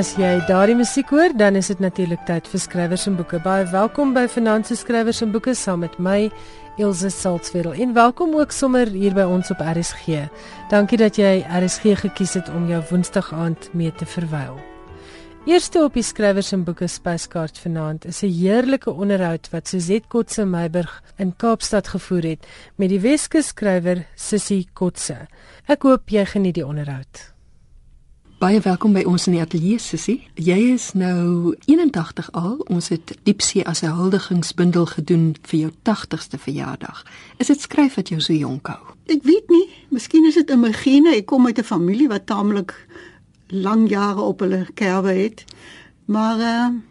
As jy daardie musiek hoor, dan is dit natuurlik tyd vir skrywers en boeke. Baie welkom by Finansie Skrywers en Boeke saam met my Elsje Salzwetel en welkom ook sommer hier by ons op RSG. Dankie dat jy RSG gekies het om jou Woensdag aand mee te verwyl. Eerste op die skrywers en boeke spyskaart vanaand is 'n heerlike onderhoud wat Suzette Kotse Meiburg in Kaapstad gevoer het met die Weskus skrywer Sissy Kotse. Ek hoop jy geniet die onderhoud. Baie welkom by ons in die ateljee Sissie. Jy is nou 81 al. Ons het Diepsee as 'n huldigingsbundel gedoen vir jou 80ste verjaardag. Is dit skryf wat jou so jonk hou? Ek weet nie, miskien is dit in my gene. Ek kom uit 'n familie wat taamlik lang jare op hulle kerwe het. Maar uh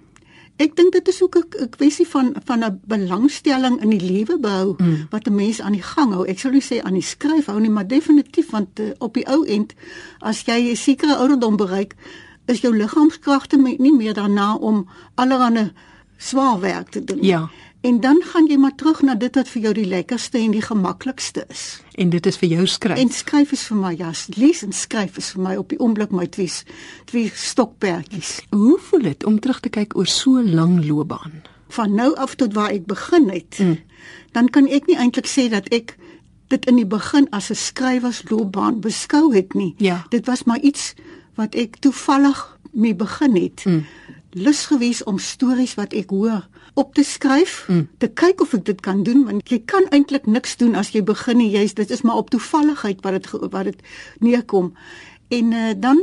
ek dink dit is ook 'n kwessie van van 'n belangstelling in die lewe behou mm. wat 'n mens aan die gang hou. Ek sou nie sê aan die skryf hou nie, maar definitief want uh, op die ou end as jy 'n sekere ouderdom bereik, is jou liggaamskragte nie meer daarna om allerlei swaar werk te doen. Ja. En dan gaan jy maar terug na dit wat vir jou die lekkerste en die gemaklikste is. En dit is vir jou skryf. En skryf is vir my ja, lees en skryf is vir my op die oomblik my twee twee stokperdjies. Hoe voel dit om terug te kyk oor so 'n lang loopbaan? Van nou af tot waar ek begin het. Mm. Dan kan ek nie eintlik sê dat ek dit in die begin as 'n skrywersloopbaan beskou het nie. Ja. Dit was maar iets wat ek toevallig mee begin het. Mm lus gewees om stories wat ek hoor op te skryf, mm. te kyk of ek dit kan doen want jy kan eintlik niks doen as jy begin nie. Jy's dit is maar op toevalligheid wat dit wat dit neerkom. En uh, dan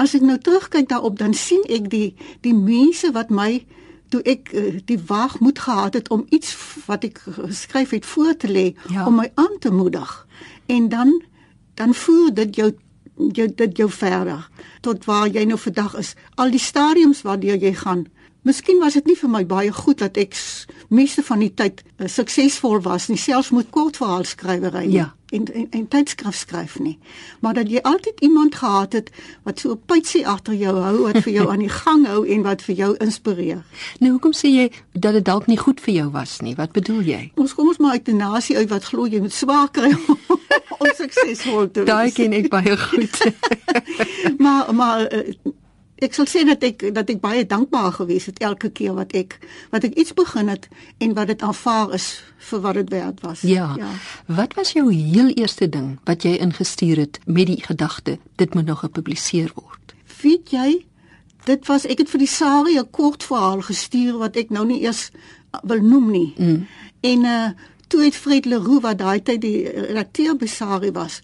as ek nou terugkyk daarop dan sien ek die die mense wat my toe ek uh, die waagmoed gehad het om iets wat ek geskryf het voor te lê ja. om my aan te moedig. En dan dan voer dit jou jou dit jou verder tot waar jy nou vandag is. Al die stadiums waardeur jy gaan. Miskien was dit nie vir my baie goed dat ek meeste van die tyd uh, suksesvol was nie, selfs met kortverhaalskrywery ja. en en, en tydskrif skryf nie. Maar dat jy altyd iemand gehad het wat so 'n pytsie agter jou hou wat vir jou aan die gang hou en wat vir jou inspireer. Nou hoekom sê jy dat dit dalk nie goed vir jou was nie? Wat bedoel jy? Ons kom ons maar uit 'n nasie uit wat glo jy moet swaar kry om suksesvol te wees. Daai ken ek baie goed. maar maar uh, ek sal sê dat ek dat ek baie dankbaar gewees het elke keer wat ek wat ek iets begin het en wat dit aanvaar is vir wat dit werd was. Ja. ja. Wat was jou heel eerste ding wat jy ingestuur het met die gedagte dit moet nog gepubliseer word? Weet jy, dit was ek het vir die Sari 'n kort verhaal gestuur wat ek nou nie eers wil noem nie. Mm. En uh toe het Fred Leroux wat daai tyd die redakteur by Sari was,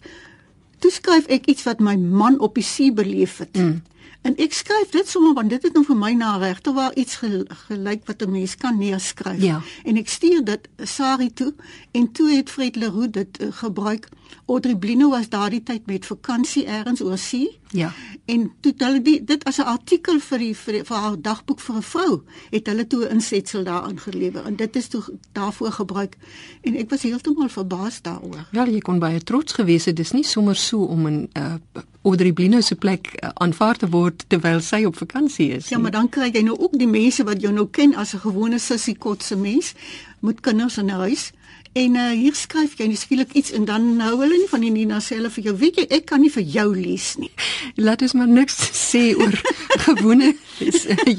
toe skryf ek iets wat my man op die see beleef het. Mm. En ek skryf dit sommer want dit het nou vir my na regte waar iets gelyk wat 'n mens kan neerskryf. Ja. En ek stuur dit Sari toe en toe het Fred Leroux dit uh, gebruik. Audrey Blino was daardie tyd met vakansie elders oor see. Ja. En toe hulle die, dit as 'n artikel vir die vir, die, vir haar dagboek vir 'n vrou het hulle toe 'n insetsel daarin gelewer en dit is toe daarvoor gebruik en ek was heeltemal verbaas daaroor. Ja, jy kon baie trots gewees het. Dis nie sommer so om 'n uh, Audrey Blino se plek uh, aanvaar te word terwyl sy op vakansie is. Ja, maar dan kry jy nou ook die mense wat jou nou ken as 'n gewone sussie kotse mens met kinders in 'n huis En uh, hier skryf jy skielik iets en dan hou hulle nie van die Nina self vir jou. Weet jy, ek kan nie vir jou lees nie. Laat ons maar niks sê oor gewone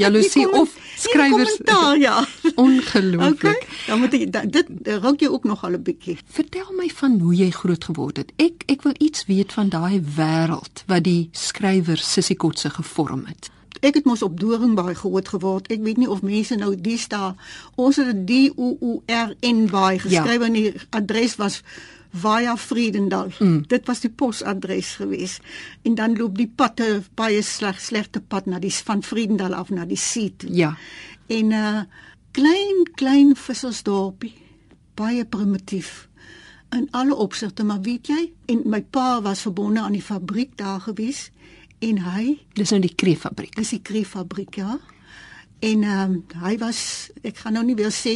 jaloesie of skrywers. Ja. Ongelooflik. Okay. Dan moet jy dit raak jy ook nog al 'n bietjie. Vertel my van hoe jy groot geword het. Ek ek wil iets weet van daai wêreld wat die skrywer Sissy Kotse gevorm het ek het mos op Doringbaai groot geword. Ek weet nie of mense nou die sta ons het D O O R N baai geskryf ja. en die adres was via Vriendendal. Mm. Dit was die posadres gewees. En dan loop die pad baie sleg slegte pad na die van Vriendendal af na die see toe. Ja. En 'n uh, klein klein vissersdorpie, baie primitief in alle opsigte, maar weet jy, en my pa was verbonde aan die fabriek daar gewees en hy dis nou die kreeffabriek. Dis die kreeffabriek ja. En ehm um, hy was ek gaan nou nie weer sê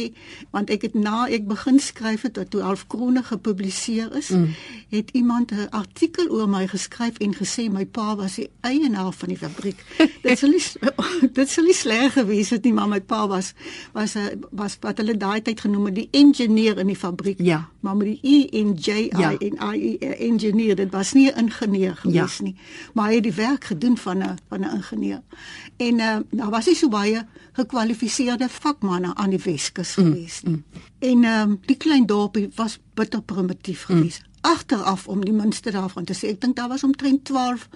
want ek het na ek begin skryf het toe half krone gepubliseer is, mm. het iemand 'n artikel oor my geskryf en gesê my pa was die eienaar van die fabriek. dit sou nie dit sou nie sleg gewees het nie, maar my pa was was 'n was wat hulle daai tyd genoem het die ingenieur in die fabriek. Ja. Maar met die E en J I ja. en I e, engineer dit was nie 'n ingenieur gewees ja. nie maar hy het die werk gedoen van 'n van 'n ingenieur en uh, daar was nie so baie gekwalifiseerde vakmanne aan die Weskus mm, gewees nie mm. en um, die klein dorpie was bitter primitief mm. gewees mm. agteraf om die minste daarvan te sê ek dink daar was omtrent 12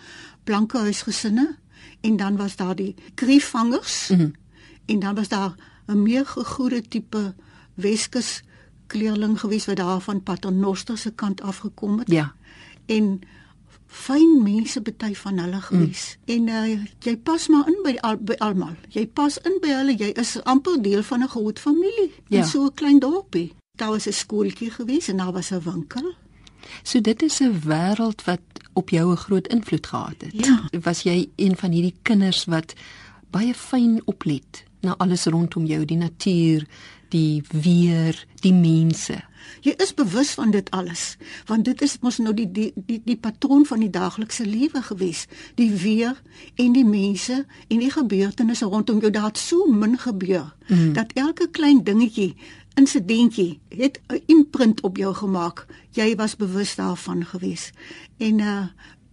blanke huisgesinne en dan was daar die kriefvangers mm. en dan was daar 'n meer gegoede tipe Weskus kleerling gewees wat daar van Paternoster se kant af gekom het. Ja. En fyn mense bety van hulle gewees. Mm. En uh, jy pas maar in by al, by almal. Jy pas in by hulle. Jy is amper deel van 'n groot familie ja. in so 'n klein dorpie. Daar was 'n skooltjie gewees en daar was 'n winkel. So dit is 'n wêreld wat op jou 'n groot invloed gehad het. Ja. Was jy een van hierdie kinders wat baie fyn oplet na alles rondom jou, die natuur, die weer, die mense. Jy is bewus van dit alles, want dit is mos nou die die die die patroon van die daaglikse lewe gewees. Die weer en die mense en die gebeurtenisse rondom jou, daar het so min gebeur mm. dat elke klein dingetjie insidentjie het 'n imprint op jou gemaak. Jy was bewus daarvan gewees. En uh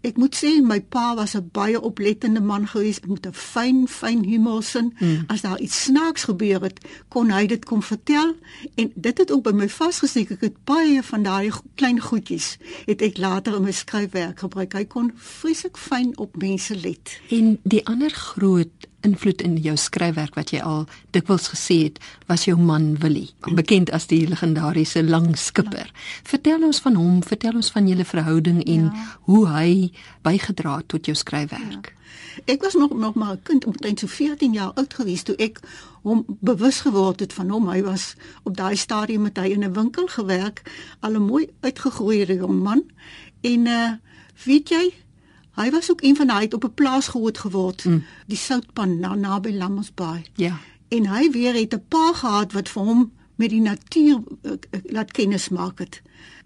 Ek moet sê my pa was 'n baie oplettende man gewees met 'n fyn fyn humorsin. Mm. As daar iets snaaks gebeur het, kon hy dit kom vertel en dit het ook by my vasgesteek. Ek het baie van daai klein goedjies het ek later in my skryfwerk gebruik. Hy kon vreeslik fyn op mense let. En die ander groot invloed in jou skryfwerk wat jy al dikwels gesê het, was jou man Willie, bekend as die legendariese lang skipper. Vertel ons van hom, vertel ons van julle verhouding en ja. hoe hy bygedra het tot jou skryfwerk. Ja. Ek was nog nog maar 'n kind, omtrent so 14 jaar oud gewees toe ek hom bewus geword het van hom. Hy was op daai stadium met hy in 'n winkel gewerk, al 'n mooi uitgegroeide jong man. En uh weet jy, Hy was ook een van daai op 'n plaas groot geword, mm. die Soutpan na naby Lammasbaai. Ja. En hy weer het 'n pa gehad wat vir hom met die natuur uh, laat kennis maak het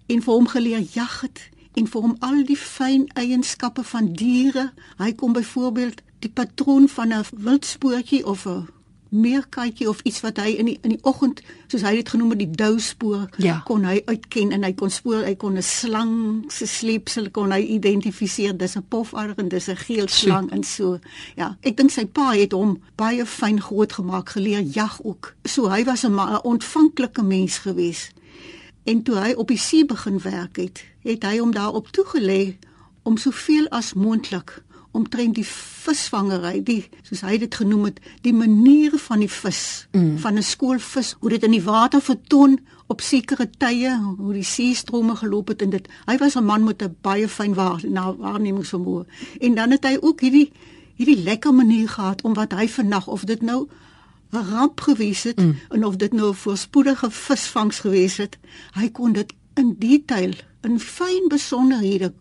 en vir hom geleer jag het en vir hom al die fyn eienskappe van diere. Hy kom byvoorbeeld die patroon van 'n wildspoortjie of 'n meerkatjie of iets wat hy in die in die oggend soos hy dit genoem het die douspoor ja. kon hy uitken en hy kon spoor hy kon 'n slang se sleepsel kon hy identifiseer. Dis 'n pofadder en dis 'n geel slang en so. Ja ek dink sy pa het hom baie fyn groot gemaak geleer jag ook. So hy was 'n ontvanklike mens gewees. En toe hy op die see begin werk het het hy hom daarop toegelê om soveel as moontlik omtrent die visvangery, die soos hy dit genoem het, die manier van die vis, mm. van 'n skoolvis, hoe dit in die water vertoon op sekere tye, hoe die seestrome geloop het en dit. Hy was 'n man met 'n baie fyn waar, na waarnemingsvermoë. En dan het hy ook hierdie hierdie lekker manier gehad om wat hy vernag of dit nou 'n ramp gewees het mm. en of dit nou 'n voorspoedige visvangs gewees het, hy kon dit in detail in fyn besonderhede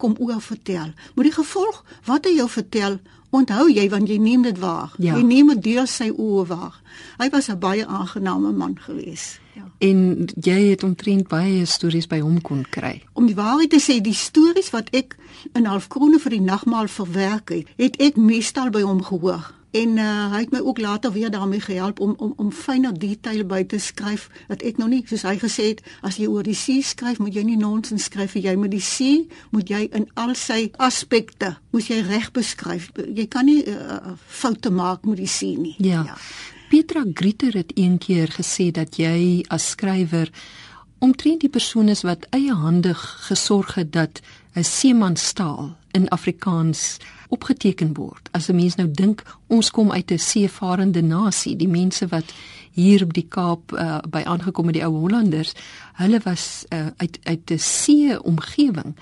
kom oor vertel. Moet die gevolg wat hy jou vertel, onthou jy want jy neem dit waar. Ja. Jy neem dit deur sy oë waar. Hy was 'n baie aangename man gewees. Ja. En jy het omtrent baie stories by hom kon kry. Om die waarheid te sê, die stories wat ek in halfkrone vir die nagmaal verwerk het, het ek meestal by hom gehoor en uh, hy het my ook later weer daarmee gehelp om om om fyner detail by te skryf dat ek nou nie soos hy gesê het as jy oor die see skryf moet jy nie nonsens skryf jy moet die see moet jy in al sy aspekte moet jy reg beskryf. Jy kan nie uh, foute maak met die see nie. Ja, ja. Petra Grieter het eendag gesê dat jy as skrywer omtrent die persoon is wat eiehandig gesorg het dat 'n seemanstaal in Afrikaans opgeteken word. As 'n mens nou dink ons kom uit 'n seevarende nasie, die mense wat hier op die Kaap uh, by aangekom het die ou Hollanders, hulle was uh, uit uit 'n see omgewing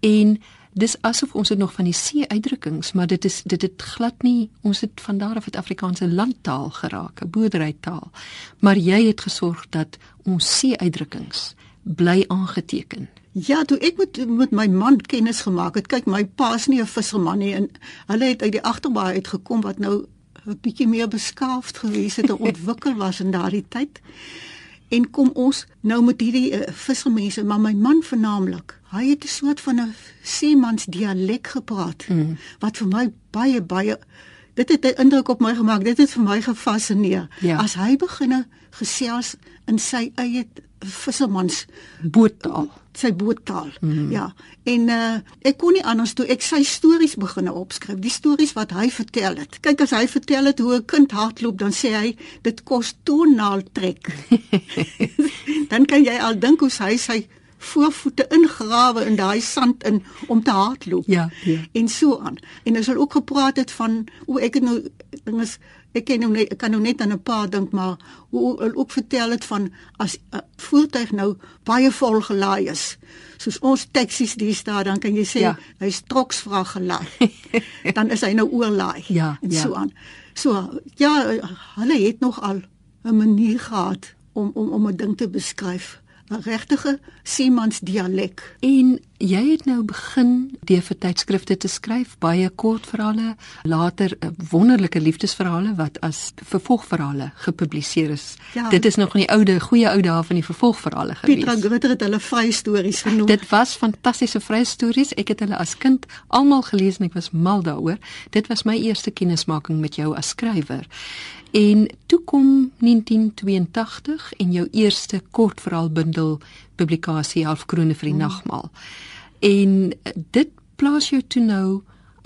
en dis asof ons het nog van die see uitdrukkings, maar dit is dit het glad nie ons het van daar af het Afrikaanse landtaal geraak, 'n boerderytaal. Maar jy het gesorg dat ons see uitdrukkings bly aangeteken. Ja, toe ek met met my man kennis gemaak het, kyk my pa's nie 'n visserman nie en hulle het uit die agterbaai uitgekom wat nou 'n bietjie meer beskaafd gewees het en ontwikkel was in daardie tyd. En kom ons nou met hierdie uh, vissermense, maar my man vernaamlik. Hy het 'n soort van 'n seemans dialek gepraat mm. wat vir my baie baie dit het 'n indruk op my gemaak. Dit het vir my gefassineer. Ja. As hy begine gesels in sy eie vissermans boottaal. Sy boottaal. Mm -hmm. Ja. En uh ek kon nie anders toe ek sy stories begine opskryf. Die stories wat hy vertel het. Kyk as hy vertel het hoe 'n kind hardloop, dan sê hy dit kos toenaal trek. dan kan jy al dink hoe hy sy voorvoete ingrawe in daai sand in om te hardloop. Ja, ja. En so aan. En ons het ook gepraat het van hoe ek het nou dinges ek ken nou net ek kan nou net aan 'n paar dink maar hoe hulle ook vertel het van as 'n voertuig nou baie vol gelaai is. Soos ons taksies die staan dan kan jy sê Ja. hy's troksvrag gelaai. dan is hy nou oorlaai Ja, en ja. so aan. So ja, hulle het nog al 'n manier gehad om om om 'n ding te beskryf. 'n regtige Siemens dialek. En jy het nou begin deur vir tydskrifte te skryf, baie kortverhale, later eh, wonderlike liefdesverhale wat as vervolgverhale gepubliseer is. Ja. Dit is nog in die oude, goeie ou dae van die vervolgverhale gewees. Petra Gritter het hulle vrye stories genoem. Dit was fantastiese vrye stories. Ek het hulle as kind almal gelees en ek was mal daaroor. Dit was my eerste kennismaking met jou as skrywer. En toe kom 1982 en jou eerste kortverhaalbundel publikasie Halfkrone vir die nagmaal. En eh, dit plaas jou toe nou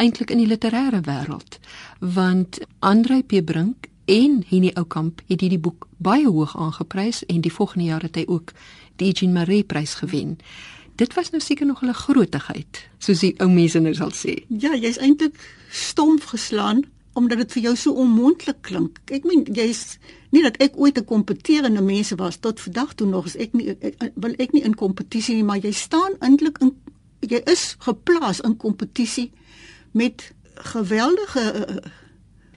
eintlik in die literêre wêreld want Andrei P Brink en Henny Oukamp het hierdie boek baie hoog aangeprys en die volgende jaar het hy ook die Eugene Maree prys gewen. Dit was nou seker nog 'n grootigheid, soos die ou mense nou sal sê. Ja, jy's eintlik stomp geslaan omdat dit vir jou so onmoontlik klink. Ek meen jy's nie dat ek ooit 'n kompeterende mense was tot vandag toe nog is ek nie ek, wil ek nie in kompetisie nie, maar jy staan eintlik in jy is geplaas in kompetisie met geweldige uh,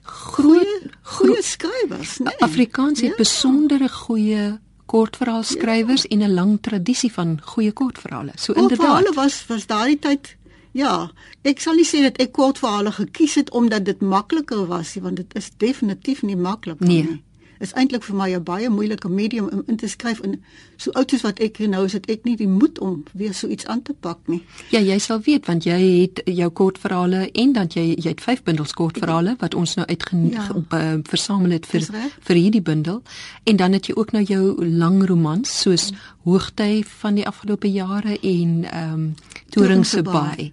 goeie goeie skrywers, nee. Afrikaans het Ja. besondere goeie kortverhaalskrywers en 'n lang tradisie van goeie kortverhale. So Kortverhale inderdaad. was was daardie tyd ja, ek sal nie sê dat ek kortverhale gekies het omdat dit makliker was nie, want dit is definitief nie maklik Nee. Is eintlik vir my 'n baie moeilike medium om in te skryf en so oud soos wat ek nou is, het ek nie die moed om weer so iets aan te pak nie. Ja, jy sal weet want jy het jou kortverhale en dan jy jy het vyf bundels kortverhale wat ons nou uit Ja. ja. versamel het vir vir hierdie bundel en dan het jy ook nou jou lang romans soos Mm. Hoogtyd van die afgelope jare en ehm um, Toringse Baai.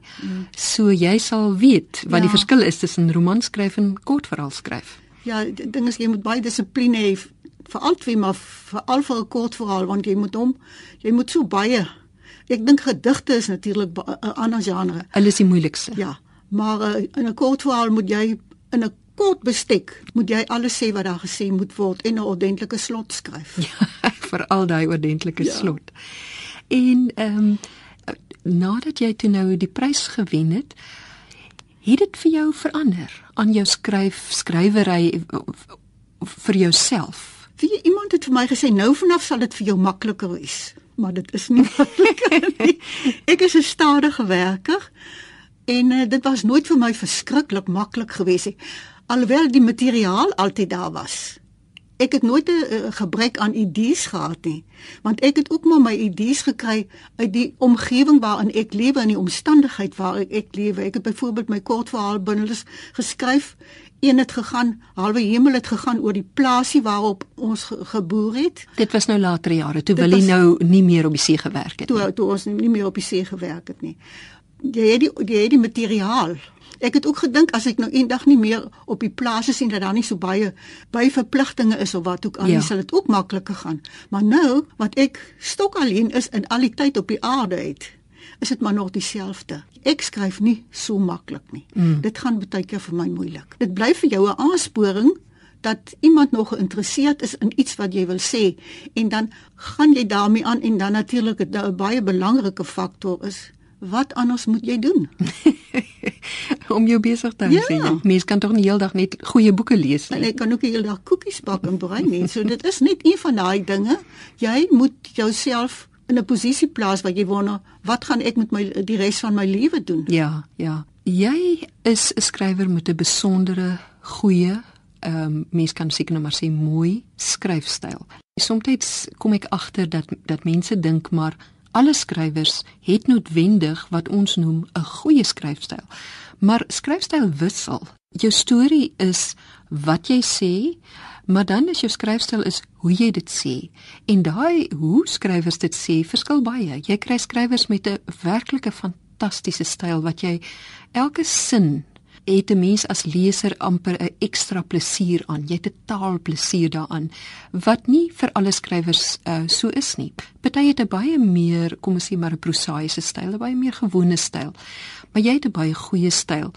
So jy sal weet wat Ja. die verskil is tussen romans skryf en kortverhaal skryf. Ja, die ding is jy moet baie dissipline hê vir al twee maar veral vir 'n kortverhaal want jy moet hom jy moet so baie Ek dink gedigte is natuurlik ba- 'n ander genre. Hulle is die moeilikste. Ja, maar uh, in 'n kort verhaal moet jy in 'n kort bestek moet jy alles sê wat daar gesê moet word en 'n ordentlike slot skryf. Ja, vir al daai oordentlike Ja. ja. slot. En ehm um, nadat jy toe nou die prys gewen het, het dit vir jou verander aan jou skryf skrywery vir jouself. Wie iemand het vir my gesê nou vanaf sal dit vir jou makliker wees, maar dit is nie makliker nie. Ek is 'n stadige werker en uh, dit was nooit vir my verskriklik maklik geweest nie. Alhoewel die materiaal altyd daar was. Ek het nooit 'n uh, gebrek aan idees gehad nie, want ek het ook maar my idees gekry uit die omgewing waarin ek lewe en die omstandigheid waarin ek lewe. Ek het byvoorbeeld my kortverhaalbundels geskryf. Een het gegaan, halwe hemel het gegaan oor die plaasie waarop ons ge geboer het. Dit was nou later jare toe Willie nou nie meer op die see gewerk het. nie. toe toe ons nie meer op die see gewerk het nie. Jy het die jy het die materiaal. Ek het ook gedink as ek nou eendag nie meer op die plase sien dat daar nie so baie by verpligtinge is of wat ook al Ja. sal dit ook makliker gaan. Maar nou wat ek stok alleen is in al die tyd op die aarde het, is dit maar nog dieselfde. Ek skryf nie so maklik nie. Mm. Dit gaan baie keer vir my moeilik. Dit bly vir jou 'n aansporing dat iemand nog geïnteresseerd is in iets wat jy wil sê en dan gaan jy daarmee aan en dan natuurlik 'n baie belangrike faktor is wat anders moet jy doen? om jou besig te hou. Ja. sê jy. Mens kan tog nie heeldag net goeie boeke lees En nie. ek kan ook die hele dag koekies bak en brei nie. So dit is net een van daai dinge. Jy moet jouself in 'n posisie plaas waar jy wonder, wat gaan ek met my die res van my lewe doen? Ja, ja. Jy is 'n skrywer met 'n besondere goeie ehm um, mens kan seker nou maar sê mooi skryfstyl. Soms kom ek agter dat dat mense dink maar alle skrywers het noodwendig wat ons noem 'n goeie skryfstyl. Maar skryfstyl wissel. Jou storie is wat jy sê, maar dan is jou skryfstyl is hoe jy dit sê. En daai hoe skrywers dit sê verskil baie. Jy kry skrywers met 'n werklike fantastiese styl wat jy elke sin het 'n mens as leser amper 'n ekstra plesier aan. Jy het 'n taalplesier daaraan wat nie vir alle skrywers uh, so is nie. Party het 'n baie meer, kom ons sê maar 'n prosaïese styl, 'n baie meer gewone styl. Maar jy het 'n baie goeie styl.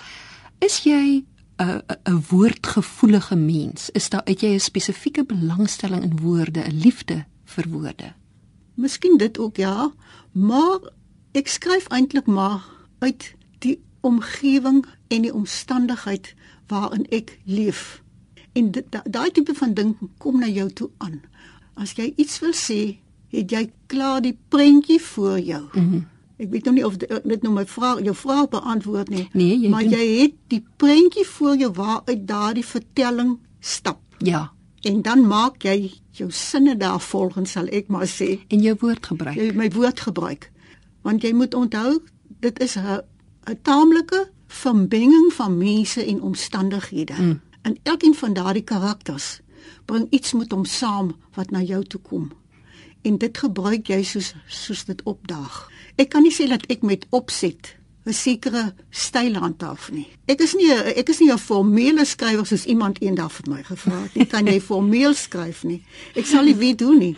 Is jy 'n 'n woordgevoelige mens? Is daar uit jy 'n spesifieke belangstelling in woorde, 'n liefde vir woorde? Miskien dit ook ja, maar ek skryf eintlik maar uit die omgewing en die omstandigheid waarin ek leef. En daai tipe van ding kom na jou toe aan. As jy iets wil sê, het jy klaar die prentjie voor jou. Mm -hmm. Ek weet nou nie of dit nou my vraag jou vraag beantwoord nie. Nee, jy maar doen... jy het die prentjie voor jou waaruit daardie vertelling stap. Ja. En dan maak jy jou sinne daar volgens sal ek maar sê en jou woord gebruik. Jy my woord gebruik. Want jy moet onthou dit is 'n 'n taamlike vermenging van mense en omstandighede. Mm. En elkeen van daardie karakters bring iets met hom saam wat na jou toe kom. En dit gebruik jy soos soos dit opdaag. Ek kan nie sê dat ek met opset 'n sekere styl handhaaf nie. Ek is nie ek is nie 'n formele skrywer soos iemand eendag vir my gevra het nie. Kan jy formeel skryf nie? Ek sal nie weet hoe nie.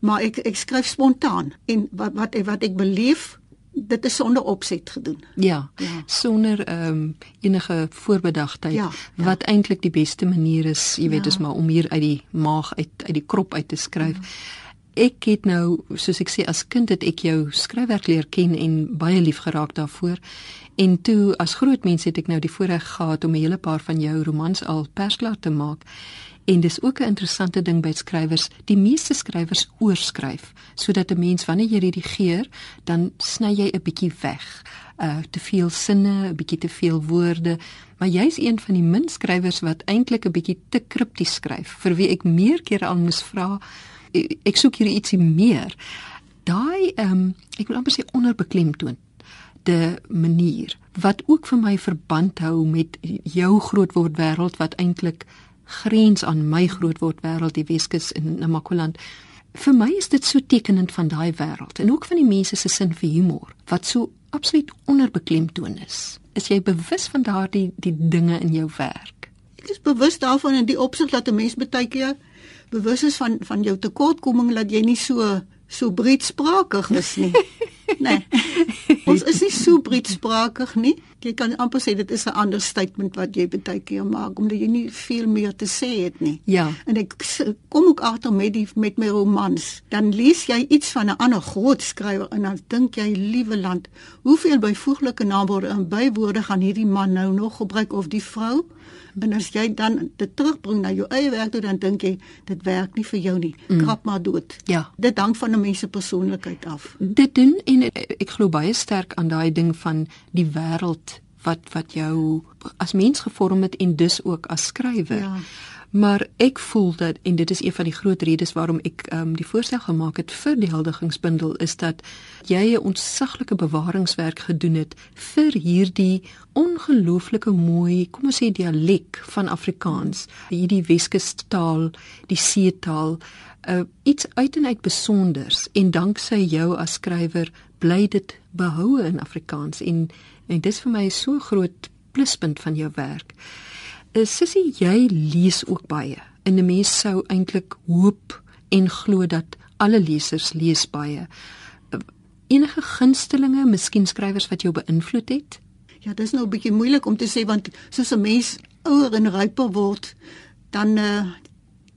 Maar ek ek skryf spontaan en wat wat wat ek beleef dit is sonder opset gedoen. Ja. ja. Sonder ehm um, enige voorbedagtheid ja, ja. wat eintlik die beste manier is, jy weet, ja. is maar om hier uit die maag uit uit die krop uit te skryf. Ja. Ek het nou, soos ek sê as kind het ek jou skryfwerk leer ken en baie lief geraak daarvoor. En toe as groot mens het ek nou die voorreg gehad om 'n hele paar van jou romans al persklaar te maak. En dis ook 'n interessante ding by skrywers. Die meeste skrywers oorskryf sodat 'n mens wanneer jy redigeer, dan sny jy 'n bietjie weg. Uh te veel sinne, 'n bietjie te veel woorde, maar jy's een van die min skrywers wat eintlik 'n bietjie te kripties skryf. Vir wie ek meer kere al moes vra, ek soek hier ietsie meer. Daai ehm um, ek wil amper sê onderbeklemtoon de manier wat ook vir my verband hou met jou grootword wêreld wat eintlik grens aan my grootword wêreld die Weskus in Namakoland. Vir my is dit so tekenend van daai wêreld en ook van die mense se sin vir humor wat so absoluut onderbeklemtoon is. Is jy bewus van daardie die dinge in jou werk? Ek is bewus daarvan in die opsig dat 'n mens baie keer bewus is van van jou tekortkoming dat jy nie so so breedsprakig is nie. nee. Ons is nie so breedsprakig nie. Jy kan amper sê dit is 'n ander statement wat jy baie keer maak omdat jy nie veel meer te sê het nie. Ja. En ek kom ook agter met die met my romans. Dan lees jy iets van 'n ander groot skrywer en dan dink jy, liewe land, hoeveel byvoeglike naamwoorde en bywoorde gaan hierdie man nou nog gebruik of die vrou? En as jy dan dit terugbring na jou eie werk toe dan dink jy dit werk nie vir jou nie. Mm. Krap maar dood. Ja. Dit hang van 'n mens se persoonlikheid af. Dit doen en ek glo baie sterk aan daai ding van die wêreld wat wat jou as mens gevorm het en dus ook as skrywer. Ja. Maar ek voel dat en dit is een van die groot redes waarom ek um, die voorstel gemaak het vir die heldigingsbundel is dat jy 'n ontsaglike bewaringswerk gedoen het vir hierdie ongelooflike mooi, kom ons sê dialek van Afrikaans, hierdie Weskustaal, die seetaal, uh, iets uit en uit besonders. En danksy jou as skrywer bly dit behoue in Afrikaans. En en dis vir my so groot pluspunt van jou werk. Uh, Sissie, jy lees ook baie. En 'n mens sou eintlik hoop en glo dat alle lesers lees baie. Uh, enige gunstelinge, miskien skrywers wat jou beïnvloed het? Ja, dis nou 'n bietjie moeilik om te sê want soos 'n mens ouer en ryper word, dan uh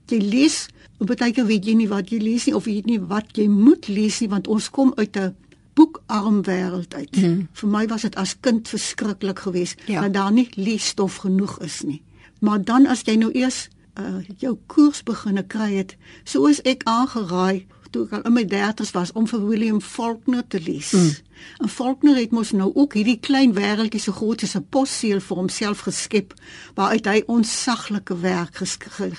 jy lees, baie keer weet jy nie wat jy lees nie of jy weet nie wat jy moet lees nie want ons kom uit 'n boekarm wêreld uit. Hmm. Vir my was dit as kind verskriklik geweest ja. dat daar nie leesstof genoeg is nie. Maar dan as jy nou eers uh, jou koers begine kry het, soos ek aangeraai toe ek al in my 30's was om vir William Faulkner te lees. Mm. En Faulkner het mos nou ook hierdie klein wêreldjie so groot as 'n posseel vir homself geskep waaruit hy onsaglike werk ge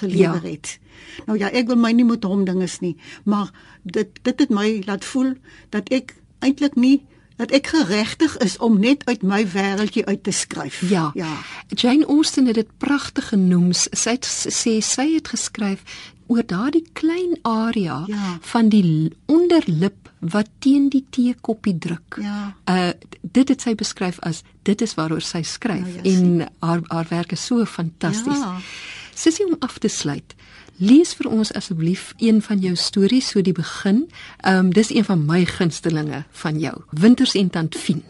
gelewer ja. het. Nou ja, ek wil my nie met hom dinges nie, maar dit dit het my laat voel dat ek eintlik nie dat ek geregtig is om net uit my wêreldjie uit te skryf. Ja. Ja. Jane Austen het dit pragtig genoem. Sy het sê sy het geskryf oor daardie klein area Ja. van die onderlip wat teen die teekoppie druk. Ja. Uh dit het sy beskryf as dit is waaroor sy skryf Nou ja, en haar haar werk is so fantasties. Ja. Sissie om af te sluit. Lees vir ons asseblief een van jou stories so die begin. Ehm um, dis een van my gunstelinge van jou. Winters en Tantfien.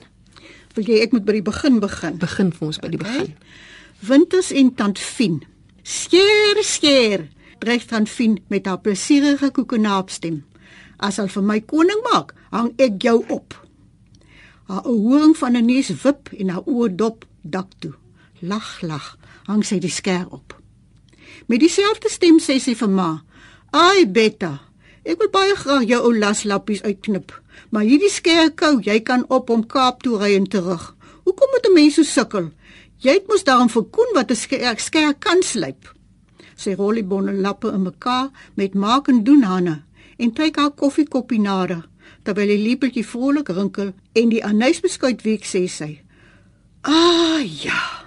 Wil jy ek moet by die begin begin? Begin vir ons by die begin. Winters en tant Fien. Skeer, skeer, dryf tant Fien met haar plesierige koekenaapstem. As al vir my koning maak, hang ek jou op. Haar horing van 'n neus wip en haar oë dop dak toe. Lag, lag, hang sy die skeer op. Met dieselfde stem sê sy vir ma: "Ai Betta, ek wil baie graag jou ou laslappies uitknip, maar hierdie skeer kou, jy kan op om Kaap toe ry en terug. Hoekom moet 'n mens so sukkel? Jy het mos daarom vir Koen wat 'n skeer, skeer kan slyp." Sy rol die bonne lappe in mekaar met maak en doen hande en kyk haar koffiekoppie nader terwyl die lepeltjie vrolik rinkel en die anysbeskuit week sê sy: "Ah ja.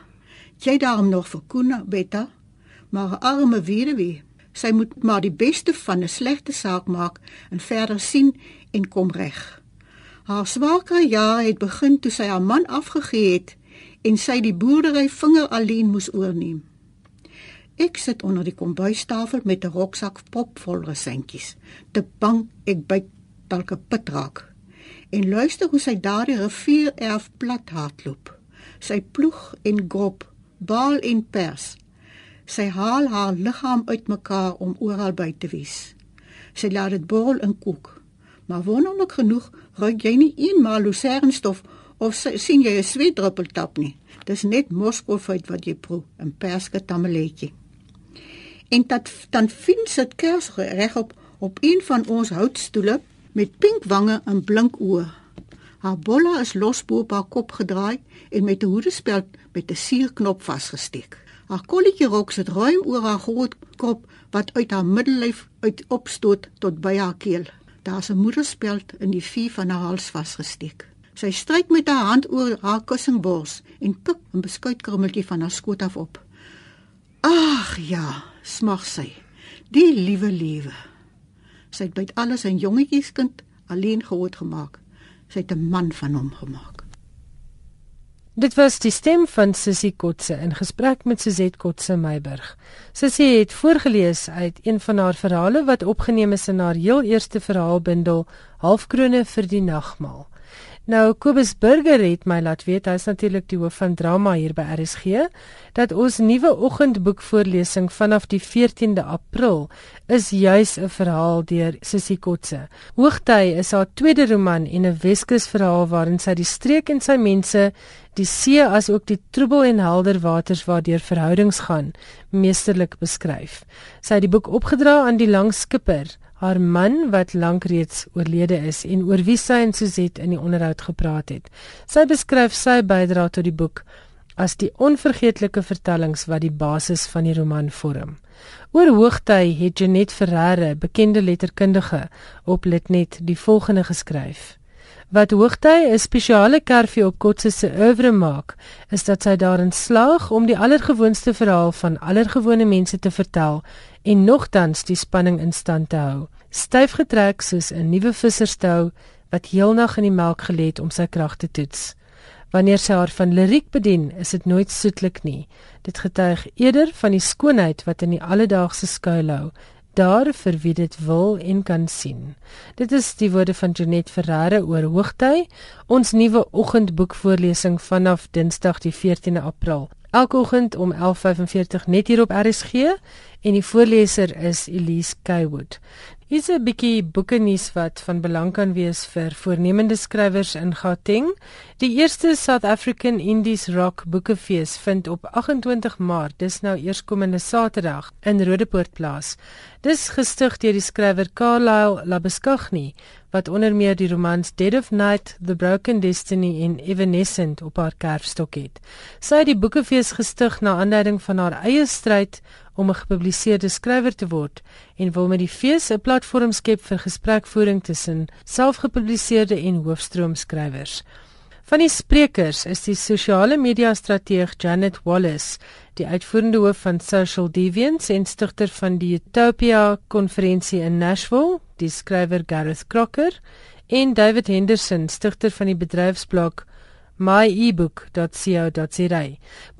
Jy daarom nog vir Koen, Betta, maar arme weduwee. Sy moet maar die beste van 'n slegte saak maak en verder sien en kom reg. Haar swaker jare het begin toe sy haar man afgegee het en sy die boerdery vinger alleen moes oorneem. Ek sit onder die kombuistafel met 'n roksak propvol resentjies, te bang ek byt dalk 'n pit raak. En luister hoe sy daardie rivier erf plat hardloop. Sy ploeg en grop, baal en pers. Sy haal haar liggaam uitmekaar om oral by te wees. Sy laat dit borrel in koek. Maar wonderlik genoeg ruik jy nie eenmaal lucernstof of sy- sien jy 'n sweetdruppel tap nie. Dis net moskoolfeit wat jy proe, 'n perske tammeletjie. En dat dan vind sit kers regop op een van ons houtstoele met pink wange en blink oë. Haar bolla is los bo op haar kop gedraai en met 'n hoedespeld met 'n suurknop vasgesteek. Haar kolletjie rok sit ruim oor haar groot kop wat uit haar middellyf uit opstoot tot by haar keel. Daar's 'n moederspeld in die vie van haar hals vasgesteek. Sy stryk met haar hand oor haar kussingbors en pik 'n beskuitkrummeltjie van haar skoot af op. Ag ja, smag sy. Die liewe lewe. Sy het byt alles 'n jongetjieskind alleen groot gemaak. Sy het 'n man van hom gemaak. Dit was die stem van Sissy Kotse in gesprek met Suzette Kotse Meiburg. Sissy het voorgeles uit een van haar verhale wat opgeneem is in haar heel eerste verhaalbundel Halfkrone vir die nagmaal. Nou Kobus Burger het my laat weet hy's natuurlik die hoof van drama hier by RSG dat ons nuwe oggendboekvoorlesing vanaf die 14de April is juis 'n verhaal deur Sissy Kotse. Hoogtyd is haar tweede roman en 'n Weskus verhaal waarin sy die streek en sy mense, die see as ook die troebel en helder waters waardeur verhoudings gaan, meesterlik beskryf. Sy het die boek opgedra aan die lang skipper haar man wat lank reeds oorlede is en oor wie sy en Suzette in die onderhoud gepraat het. Sy beskryf sy bydrae tot die boek as die onvergeetlike vertellings wat die basis van die roman vorm. Oor hoogtyd het Janet Ferreira, bekende letterkundige, op Litnet die volgende geskryf: Wat hoogtyd 'n spesiale kerfie op Kotse se oeuvre maak, is dat sy daarin slaag om die allergewoonste verhaal van allergewone mense te vertel en nogtans die spanning in stand te hou. Styf getrek soos 'n nuwe visserstou wat heelnag in die melk gelê het om sy krag te toets. Wanneer sy haar van liriek bedien, is dit nooit soetlik nie. Dit getuig eerder van die skoonheid wat in die alledaagse skuilhou, daar vir wie dit wil en kan sien. Dit is die woorde van Janet Ferreira oor Hoogtyd, ons nuwe oggendboekvoorlesing vanaf Dinsdag die 14de April. Elke oggend om 11:45 net hier op RSG en die voorleser is Elise Kaywood. Hier's 'n bietjie boeke nuus wat van belang kan wees vir voornemende skrywers in Gauteng. Die eerste South African Indies Rock Boekefees vind op 28 Maart, dis nou eerskomende Saterdag, in Rodepoort plaas. Dis gestig deur die skrywer Carlyle Labuschagne wat onder meer die romans Dead of Night, The Broken Destiny en Evanescent op haar kerfstok het. Sy het die boekefees gestig na aanleiding van haar eie stryd om 'n gepubliseerde skrywer te word en wil met die fees 'n platform skep vir gesprekvoering tussen selfgepubliseerde en hoofstroomskrywers. Van die sprekers is die sosiale media strateeg Janet Wallace, die uitvoerende hoof van Social Deviants en stigter van die Utopia konferensie in Nashville, die skrywer Gareth Crocker en David Henderson, stigter van die bedryfsblok myebook.co.za.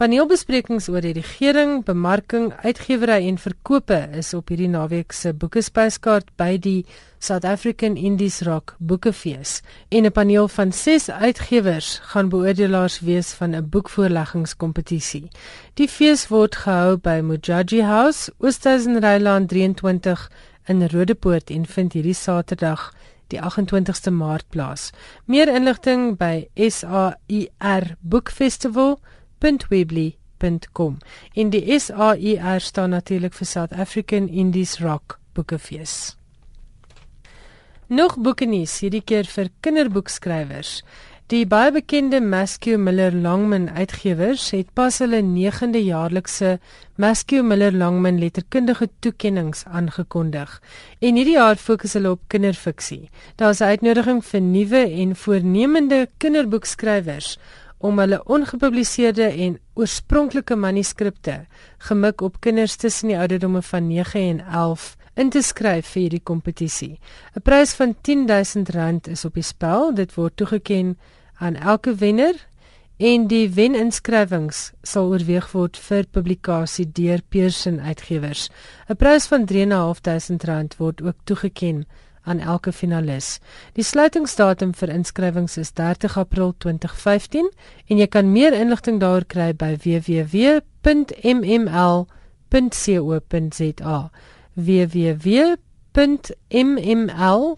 Paneelbesprekings oor die regering, bemarking, uitgewery en verkope is op hierdie naweek se boekespyskaart by die South African Indies Rock Boekefees. En 'n paneel van 6 uitgewers gaan beoordelaars wees van 'n boekvoorleggingskompetisie. Die fees word gehou by Mujaji House, Oosthuizen Rylaan 23 in Rodepoort en vind hierdie Saterdag die 28ste Maart plaas. Meer inligting by sairbookfestival.weebly.com. In die SAIR staan natuurlik vir South African Indies Rock Boekefees. Nog boeke nuus hierdie keer vir kinderboekskrywers. Die baie bekende Maskew Miller Longman uitgewers het pas hulle 9de jaarlikse Maskew Miller Longman letterkundige toekenninge aangekondig. En hierdie jaar fokus hulle op kinderfiksie. Daar is 'n uitnodiging vir nuwe en voornemende kinderboekskrywers om hulle ongepubliseerde en oorspronklike manuskripte gemik op kinders tussen die ouderdomme van 9 en 11 in te skryf vir hierdie kompetisie. 'n Prys van R10000 is op die spel. Dit word toegekend aan elke wenner en die weninnskrywings sal oorweeg word vir publikasie deur Pearson Uitgewers. 'n Prys van R3.500 word ook toegekend aan elke finalis. Die sluitingsdatum vir inskrywings is 30 April 2015 en jy kan meer inligting daaroor kry by www.mml.co.za. www www.mml.co.za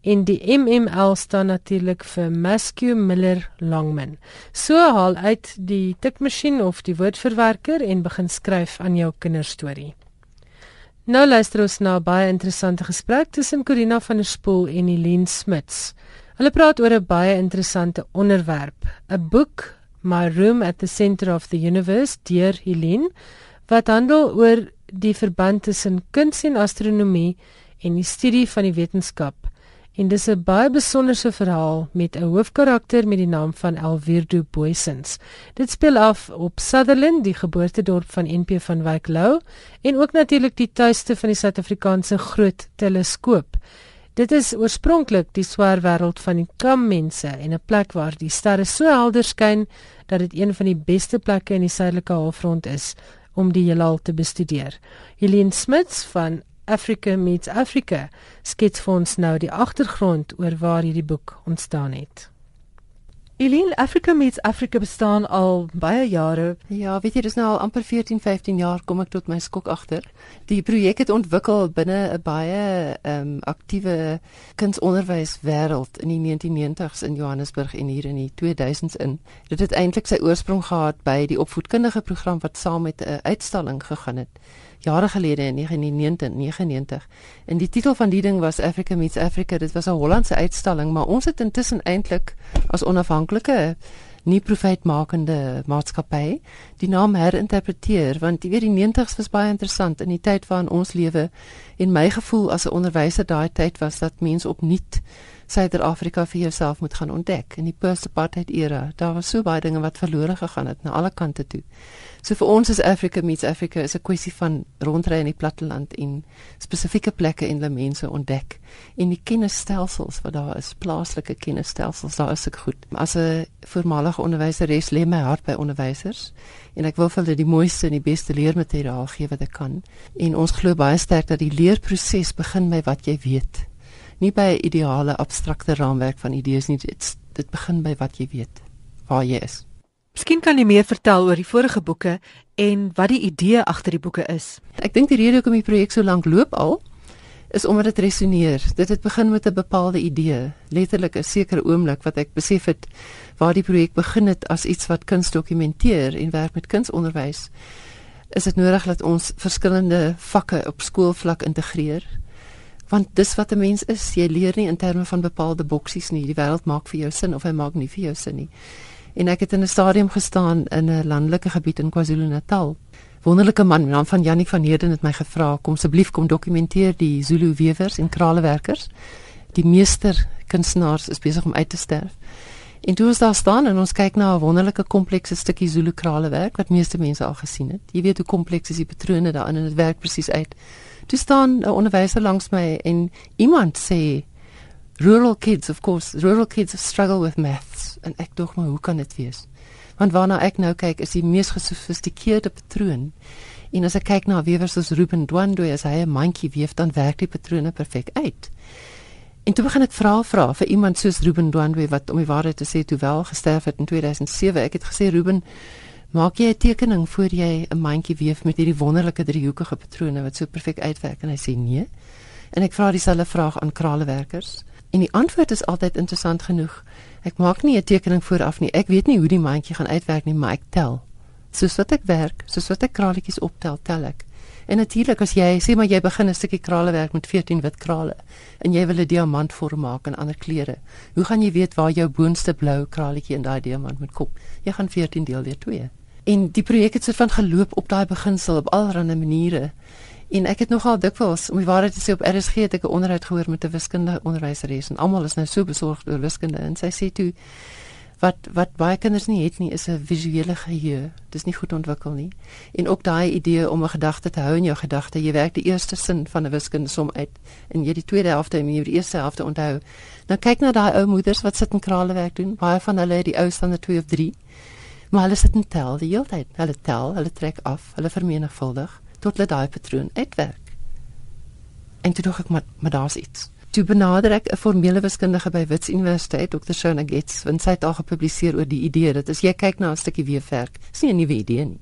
en die MML staan natuurlik vir Maskew Miller Longman. So haal uit die tikmasjien of die woordverwerker en begin skryf aan jou kinderstorie. Nou luister ons na 'n baie interessante gesprek tussen Corina van der Spool en Eileen Smits. Hulle praat oor 'n baie interessante onderwerp, 'n boek My Room at the Center of the Universe deur Eileen wat handel oor die verband tussen kuns en astronomie en die studie van die wetenskap. En dis 'n baie besonderse verhaal met 'n hoofkarakter met die naam van Elwirdo Boysens. Dit speel af op Sutherland, die geboortedorp van NP van Wyk Lou, en ook natuurlik die tuiste van die Suid-Afrikaanse Groot Teleskoop. Dit is oorspronklik die swaar wêreld van die Kammense en 'n plek waar die sterre so helder skyn dat dit een van die beste plekke in die suidelike halfrond is om die heelal te bestudeer. Helene Smits van Africa Meets Africa skets vir ons nou die agtergrond oor waar hierdie boek ontstaan het. Eileen, Africa Meets Africa bestaan al baie jare. Ja, weet jy, dis nou al amper 14, 15 jaar kom ek tot my skok agter. Die projek het ontwikkel binne 'n baie ehm um, aktiewe kunsonderwyswêreld in die 1990s in Johannesburg en hier in die 2000s in. Dit het eintlik sy oorsprong gehad by die opvoedkundige program wat saam met 'n uitstalling gegaan het jare gelede in 1999. En die titel van die ding was Africa Meets Africa. Dit was 'n Hollandse uitstalling, maar ons het intussen eintlik as onafhanklike nie profitmakende maatskappy die naam herinterpreteer want jy weet die 90's was baie interessant in die tyd waarin ons lewe en my gevoel as 'n onderwyser daai tyd was dat mense opnuut Suid-Afrika vir jouself moet gaan ontdek in die post-apartheid era. Daar was so baie dinge wat verlore gegaan het na alle kante toe. So vir ons is Africa meets Africa is 'n kwessie van rondry in die platteland en spesifieke plekke en hulle mense ontdek en die kennisstelsels wat daar is, plaaslike kennisstelsels, daar is ek goed. As 'n voormalige onderwyseres lê my hart by onderwysers en ek wil vir hulle die mooiste en die beste leermateriaal gee wat ek kan. En ons glo baie sterk dat die leerproses begin by wat jy weet. Nie by 'n ideale abstrakte raamwerk van idees nie, dit dit begin by wat jy weet, waar jy is. Miskien kan jy meer vertel oor die vorige boeke en wat die idee agter die boeke is. Ek dink die rede hoekom die projek so lank loop al is omdat dit resoneer. Dit het begin met 'n bepaalde idee, letterlik 'n sekere oomblik wat ek besef het waar die projek begin het as iets wat kuns dokumenteer en werk met kunsonderwys. Is dit nodig dat ons verskillende vakke op skoolvlak integreer? Want dis wat 'n mens is. Jy leer nie in terme van bepaalde boksies nie. Die wêreld maak vir jou sin of hy maak nie vir jou sin nie. En ek het in 'n stadium gestaan in 'n landelike gebied in KwaZulu-Natal. Wonderlike man, naam van Jannik van Heerden het my gevra kom asseblief kom dokumenteer die Zulu wewers en kralewerkers. Die meester kunstenaars is besig om uit te sterf. En toe ons daar staan en ons kyk na 'n wonderlike komplekse stukkie Zulu kralewerk wat meeste mense al gesien het. Jy weet hoe kompleks is die patrone daarin en dit werk presies uit. Toe staan 'n onderwyser langs my en iemand sê rural kids of course rural kids struggle with maths en ek dink maar hoe kan dit wees? Want waarna ek nou kyk is die mees gesofistikeerde patroon. En as ek kyk na wewers soos Ruben Dwandwe as hy 'n mandjie weef dan werk die patrone perfek uit. En toe begin ek vra vra vir iemand soos Ruben Dwandwe wat om die waarheid te sê toe wel gesterf het in 2007. Ek het gesê Ruben Maak jy 'n tekening voor jy 'n mandjie weef met hierdie wonderlike driehoekige patrone wat so perfek uitwerk en hy sê nee. En ek vra dieselfde vraag aan kralewerkers en die antwoord is altyd interessant genoeg. Ek maak nie 'n tekening vooraf nie. Ek weet nie hoe die mandjie gaan uitwerk nie, maar ek tel. Soos wat ek werk, soos wat ek kraletjies optel, tel ek. En natuurlik as jy sê maar jy begin 'n stukkie kralewerk met 14 wit krale en jy wil 'n diamant vorm maak in ander kleure. Hoe gaan jy weet waar jou boonste blou kraletjie in daai diamant moet kom? Jy gaan 14 deel deur 2 en die projek het soort van geloop op daai beginsel op allerlei maniere. En ek het nogal dikwels, om die waarheid te sê op RSG het ek 'n onderhoud gehoor met 'n wiskundige onderwyseres en almal is nou so besorgd oor wiskunde en sy sê toe wat wat baie kinders nie het nie is 'n visuele geheue. Dis nie goed ontwikkel nie. En ook daai idee om 'n gedagte te hou in jou gedagte. Jy werk die eerste sin van 'n wiskunde som uit en jy die tweede helfte en jy die eerste helfte onthou. Nou kyk na daai ou moeders wat sit in kralewerk doen. Baie van hulle het die ou stande 2 of 3 Maar hulle sit en tel die hele tyd. Hulle tel, hulle trek af, hulle vermenigvuldig tot hulle daai patroon uitwerk. En toe dink ek maar maar daar's iets. Toe benader ek 'n formele wiskundige by Wits Universiteit, Dr. Shona Gates, en sy het al gepubliseer oor die idee dat as jy kyk na 'n stukkie weefwerk, is nie 'n nuwe idee nie.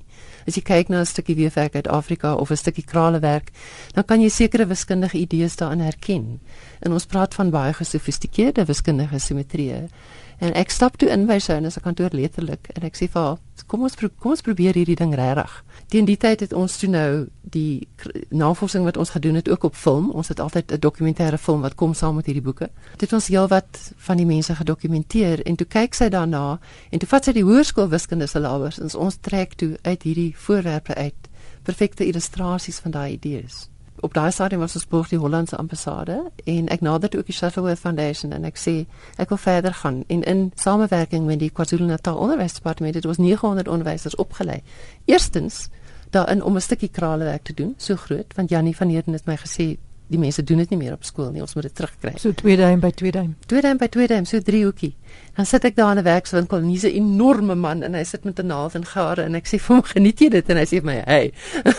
As jy kyk na 'n stukkie weefwerk uit Afrika of 'n stukkie kralewerk, dan kan jy sekere wiskundige idees daarin herken. En ons praat van baie gesofistikeerde wiskundige simmetrieë. En ek stap toe in by sy en sy kantoor letterlik en ek sê vir haar, kom ons kom ons probeer hierdie ding regtig. Teen die tyd het ons toe nou die navorsing wat ons gedoen het ook op film. Ons het altyd 'n dokumentêre film wat kom saam met hierdie boeke. Dit het ons heelwat van die mense gedokumenteer en toe kyk sy daarna en toe vat sy die hoërskool wiskunde syllabus en ons trek toe uit hierdie voorwerpe uit perfekte illustrasies van daai idees op daai stadium was ons boog die Hollandse ambassade en ek nader toe ook die Shuttleworth Foundation en ek sê ek wil verder gaan en in samewerking met die KwaZulu-Natal Onderwysdepartement het ons 900 onderwysers opgelei. Eerstens daarin om 'n stukkie kralewerk te doen, so groot want Jannie van Heerden het my gesê die mense doen dit nie meer op skool nie, ons moet dit terugkry. So twee duim by twee duim. Twee duim by twee duim, so drie hoekie. Dan sit ek daar in 'n werkswinkel en hier's 'n enorme man en hy sit met 'n naald en gare en ek sê vir hom, "Geniet jy dit?" en hy sê vir my, "Hey."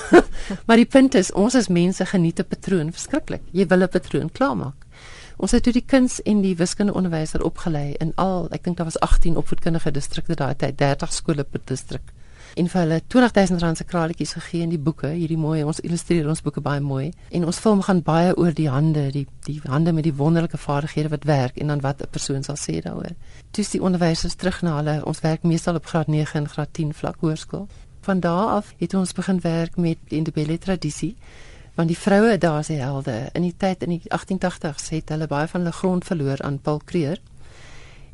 maar die punt is, ons as mense geniet 'n patroon verskriklik. Jy wil 'n patroon klaarmaak. Ons het toe die kuns en die wiskunde onderwyser opgelei in al, ek dink daar was 18 opvoedkundige distrikte daai tyd, 30 skole per distrik en vir hulle 20000 rand se kraletjies gegee in die boeke. Hierdie mooi, ons illustreer ons boeke baie mooi. En ons film gaan baie oor die hande, die die hande met die wonderlike vaardighede wat werk en dan wat 'n persoon sal sê daaroor. Toe is die onderwysers terug na hulle. Ons werk meestal op graad 9 en graad 10 vlak hoërskool. Van daar af het ons begin werk met die Indebele tradisie want die vroue daar se helde in die tyd in die 1880s het hulle baie van hulle grond verloor aan Paul Creer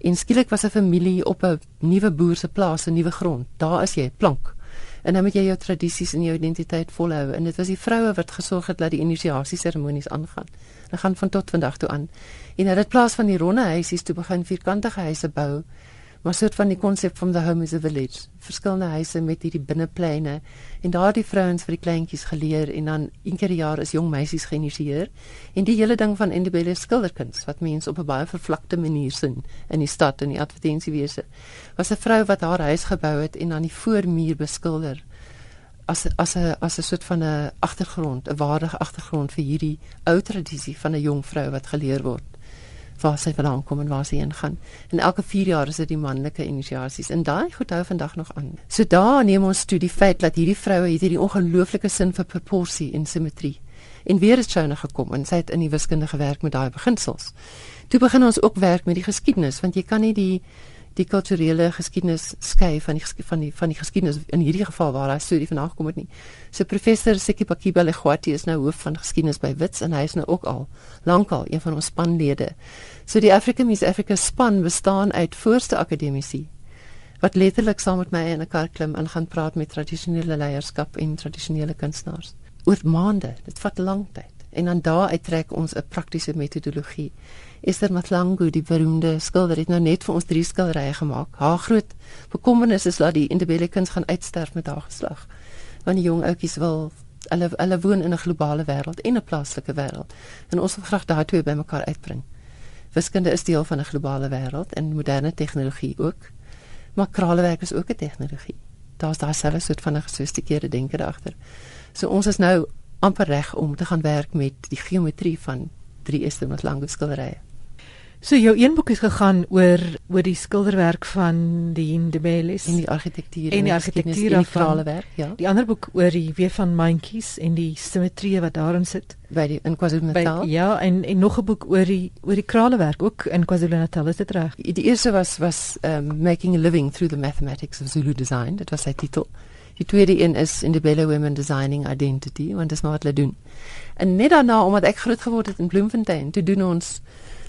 En skielik was 'n familie op 'n nuwe boer se plaas, 'n nuwe grond. Daar is jy, plank. En nou moet jy jou tradisies en jou identiteit volhou. En dit was die vroue wat gesorg het dat die inisiasie seremonies aangaan. Hulle gaan van tot vandag toe aan. En hulle het plaas van die ronde huisies toe begin vierkantige huise bou maar soort van die konsep van the home is a village. Verskillende huise met hierdie binnepleine. En daardie vrouens vir die kleintjies geleer en dan een keer per jaar is jong meisies geïnisieer en die hele ding van independent skilderkuns wat mense op 'n baie vervlakte manier sien in die stad en die advertensiewese was 'n vrou wat haar huis gebou het en aan die voormuur beskilder as as 'n as 'n soort van 'n agtergrond 'n waardige agtergrond vir hierdie ou tradisie van 'n jong vrou wat geleer word waar sy vandaan kom en waar sy heen gaan. En elke 4 jaar is dit die manlike inisiasies en daai goed hou vandag nog aan. So daar neem ons toe die feit dat hierdie vroue het hierdie ongelooflike sin vir proporsie en simmetrie. En weer het sy nou gekom en sy het in die wiskunde gewerk met daai beginsels. Toe begin ons ook werk met die geskiedenis want jy kan nie die die kulturele geskiedenis skei van die van die van die geskiedenis in hierdie geval waar hy studie vanaand gekom het nie. So professor Sekipakiba Legwati is nou hoof van geskiedenis by Wits en hy is nou ook al lankal een van ons spanlede. So die African Miss Africa span bestaan uit voorste akademici wat letterlik saam met my in 'n kar klim en gaan praat met tradisionele leierskap en tradisionele kunstenaars oor maande. Dit vat lang tyd. En dan daar uittrek ons 'n praktiese metodologie. Esther Matlangu, die beroemde skilder, het nou net vir ons drie skilderye gemaak. Haar groot bekommernis is dat die indebele kuns gaan uitsterf met haar geslag. Want die jong ouetjies wil hulle hulle woon in 'n globale wêreld en 'n plaaslike wêreld. En ons wil graag daai twee bymekaar uitbring. Wiskunde is deel van 'n globale wêreld en moderne tegnologie ook. Maar kralewerk is ook 'n tegnologie. Daar's daai selfe soort van 'n gesofistikeerde denke agter. So ons is nou amper reg om te gaan werk met die geometrie van drie Esther Lange skilderye. So jou een boek het gegaan oor oor die skilderwerk van die Hindebelis en die argitektuur en die argitektuur van die werk, ja. Die ander boek oor die weer van mandjies en die simmetrie wat daarin sit by die in KwaZulu-Natal. Ja, en en nog 'n boek oor die oor die kralewerk ook in KwaZulu-Natal, is dit reg? Die eerste was was um, making a living through the mathematics of Zulu design. Dit was sy titel. Die tweede een is Indebele Women Designing Identity, want dit is maar wat hulle doen. En net daarna omdat ek groot geword het in Bloemfontein, toe doen ons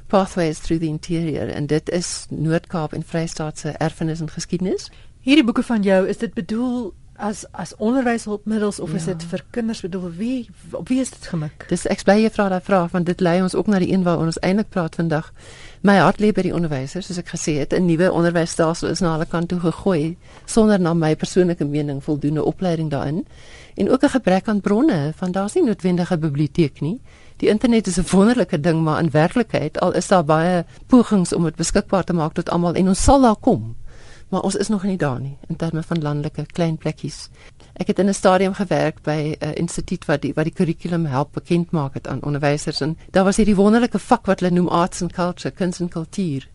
Pathways Through the Interior en dit is Noord-Kaap en Vrystaat se erfenis en geskiedenis. Hierdie boeke van jou, is dit bedoel as as onderwyshulpmiddels of ja. is dit vir kinders bedoel wie op wie is dit gemik? Dis ek bly jy vra daai vraag want dit lei ons ook na die een waar ons eintlik praat vandag. My hart lê by die onderwysers, soos ek gesê het, 'n nuwe onderwysstelsel is na hulle kant toe gegooi sonder na my persoonlike mening voldoende opleiding daarin en ook 'n gebrek aan bronne, want daar's nie noodwendige biblioteek nie. Die internet is 'n wonderlike ding, maar in werklikheid al is daar baie pogings om dit beskikbaar te maak tot almal en ons sal daar kom. Maar ons is nog nie daar nie in terme van landelike klein plekkies. Ek het in 'n stadium gewerk by 'n instituut wat die wat die kurrikulum help bekend maak het aan onderwysers en daar was hierdie wonderlike vak wat hulle noem arts and culture, kuns en kultuur.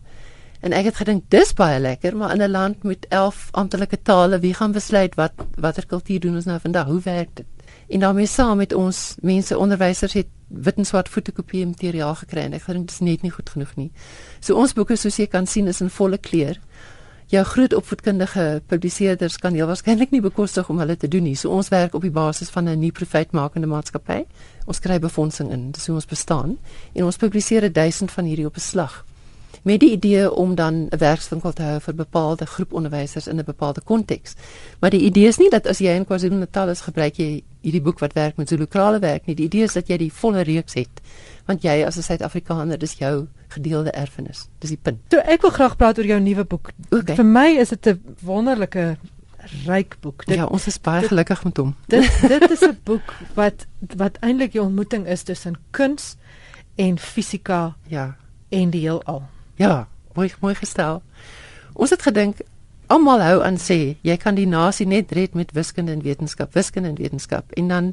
En ek het gedink dis baie lekker, maar in 'n land met 11 amptelike tale, wie gaan besluit wat watter kultuur doen ons nou vandag? Hoe werk dit? En daarmee saam met ons mense onderwysers het wit en swart fotokopie materiaal gekry en ek dink dit is net nie goed genoeg nie. So ons boeke soos jy kan sien is in volle kleur. Jou groot opvoedkundige publiseerders kan heel waarskynlik nie bekostig om hulle te doen nie. So ons werk op die basis van 'n nuwe profitmakende maatskappy. Ons kry befondsing in, dis hoe ons bestaan en ons publiseer 1000 van hierdie op 'n slag met die idee om dan 'n werkswinkel te hou vir bepaalde groep onderwysers in 'n bepaalde konteks. Maar die idee is nie dat as jy in KwaZulu-Natal is, gebruik jy hierdie boek wat werk met Zulu-krale werk nie. Die idee is dat jy die volle reeks het. Want jy as 'n Suid-Afrikaner, dis jou gedeelde erfenis. Dis die punt. So ek wil graag praat oor jou nuwe boek. Okay. Vir my is dit 'n wonderlike ryk boek. Dit, ja, ons is baie dit, gelukkig met hom. Dit dit is 'n boek wat wat eintlik die ontmoeting is tussen kuns en fisika ja en die heelal. Ja, mooi mooi gestel. Ons het gedink almal hou aan sê jy kan die nasie net red met wiskunde en wetenskap, wiskunde en wetenskap. En dan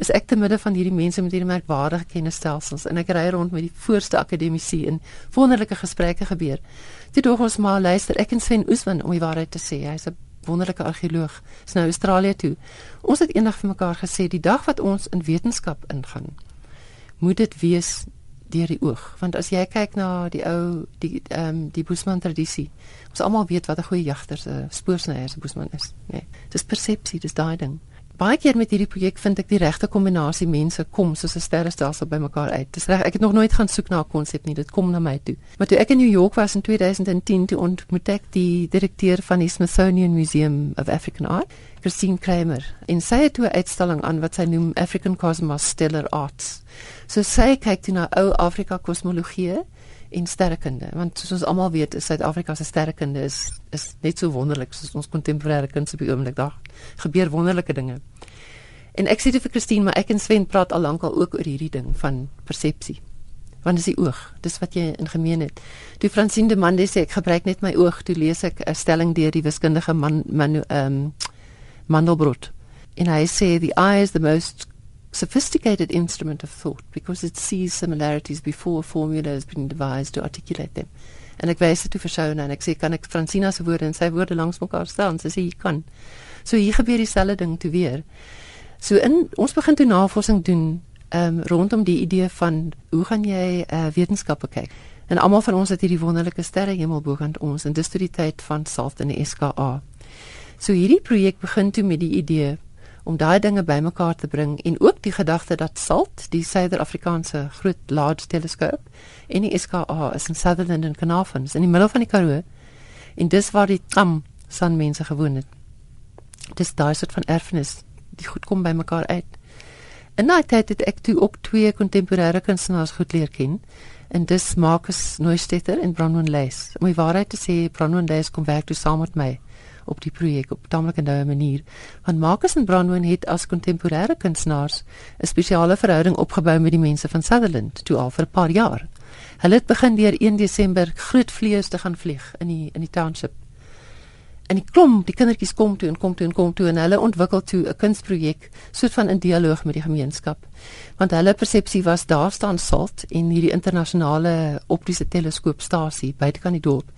is ek te midde van hierdie mense met hierdie merkwaardige kennisstelsels en ek ry rond met die voorste akademici en wonderlike gesprekke gebeur. Dit dog ons maar luister, ek en Sven Oesman om die waarheid te sê, hy's 'n wonderlike argeoloog. Is nou Australië toe. Ons het eendag vir mekaar gesê die dag wat ons in wetenskap ingaan, moet dit wees deur die oog. Want as jy kyk na die ou die ehm um, die Boesman tradisie ons almal weet wat 'n goeie jagter se spoorsnyer se Boesman is nê. Nee, dis persepsie dis daai ding baie keer met hierdie projek vind ek die regte kombinasie mense kom soos 'n sterrestelsel bymekaar uit. Dis reg, ek het nog nooit gaan soek na 'n konsep nie. Dit kom na my toe. Maar toe ek in New York was in 2010 toe ontmoet ek die direkteur van die Smithsonian Museum of African Art, Christine Kramer. En sy het 'n uitstalling aan wat sy noem African Cosmos Stellar Arts. So sy kyk toe na ou Afrika kosmologie en sterrekunde want soos ons almal weet is Suid-Afrika se sterrekunde is is net so wonderlik soos ons kontemporêre kuns op die oomblik. Daar gebeur wonderlike dinge. En ek sê dit vir Christine maar ek en Sven praat al lank al ook oor hierdie ding van persepsie. Want dis die oog dis wat jy in gemeen het. Toe Francine de Mande sê ek gebruik net my oog toe lees ek 'n stelling deur die wiskundige man man ehm um, Mandelbrot. En hy sê the eye is the most sophisticated instrument of thought because it sees similarities before a formula has been devised to articulate them. En ek wys dit toe vir Shauna en ek sê kan ek Francina se woorde en sy woorde langs mekaar stel? Sy sê jy kan. So hier gebeur dieselfde ding toe weer. So in ons begin toe navorsing doen um, rondom die idee van hoe gaan jy uh, wetenskappe kyk? En almal van ons het hierdie wonderlike sterre hemel bo aan ons en dis toe die tyd van SALT en die SKA. So hierdie projek begin toe met die idee om daai dinge bymekaar te bring en ook die gedagte dat SALT, die Suider-Afrikaanse Groot Large Teleskoop en die SKA is in Sutherland en Carnarvon in die middel van die Karoo. En dis waar die tram sanmense gewoon het. Dis daai soort van erfenis, die goed kom by mekaar uit. En nou het het ek toe ook twee kontemporêre kunstenaars goed leer ken. En dis Marcus Neustetter en Bronwyn Leys. Om die waarheid te sê, Bronwyn Leys kom werk toe saam met my op die projek op 'n tamelike noue manier. Want Marcus en Bronwyn het as kontemporêre kunstenaars 'n spesiale verhouding opgebou met die mense van Sutherland toe al vir 'n paar jaar. Hulle het begin deur 1 Desember groot vlees te gaan vlieg in die in die township. En die klomp, die kindertjies kom toe en kom toe en kom toe en hulle ontwikkel toe 'n kunsprojek soort van in dialoog met die gemeenskap. Want hulle persepsie was daar staan salt in hierdie internasionale optiese teleskoopstasie buitekant die dorp.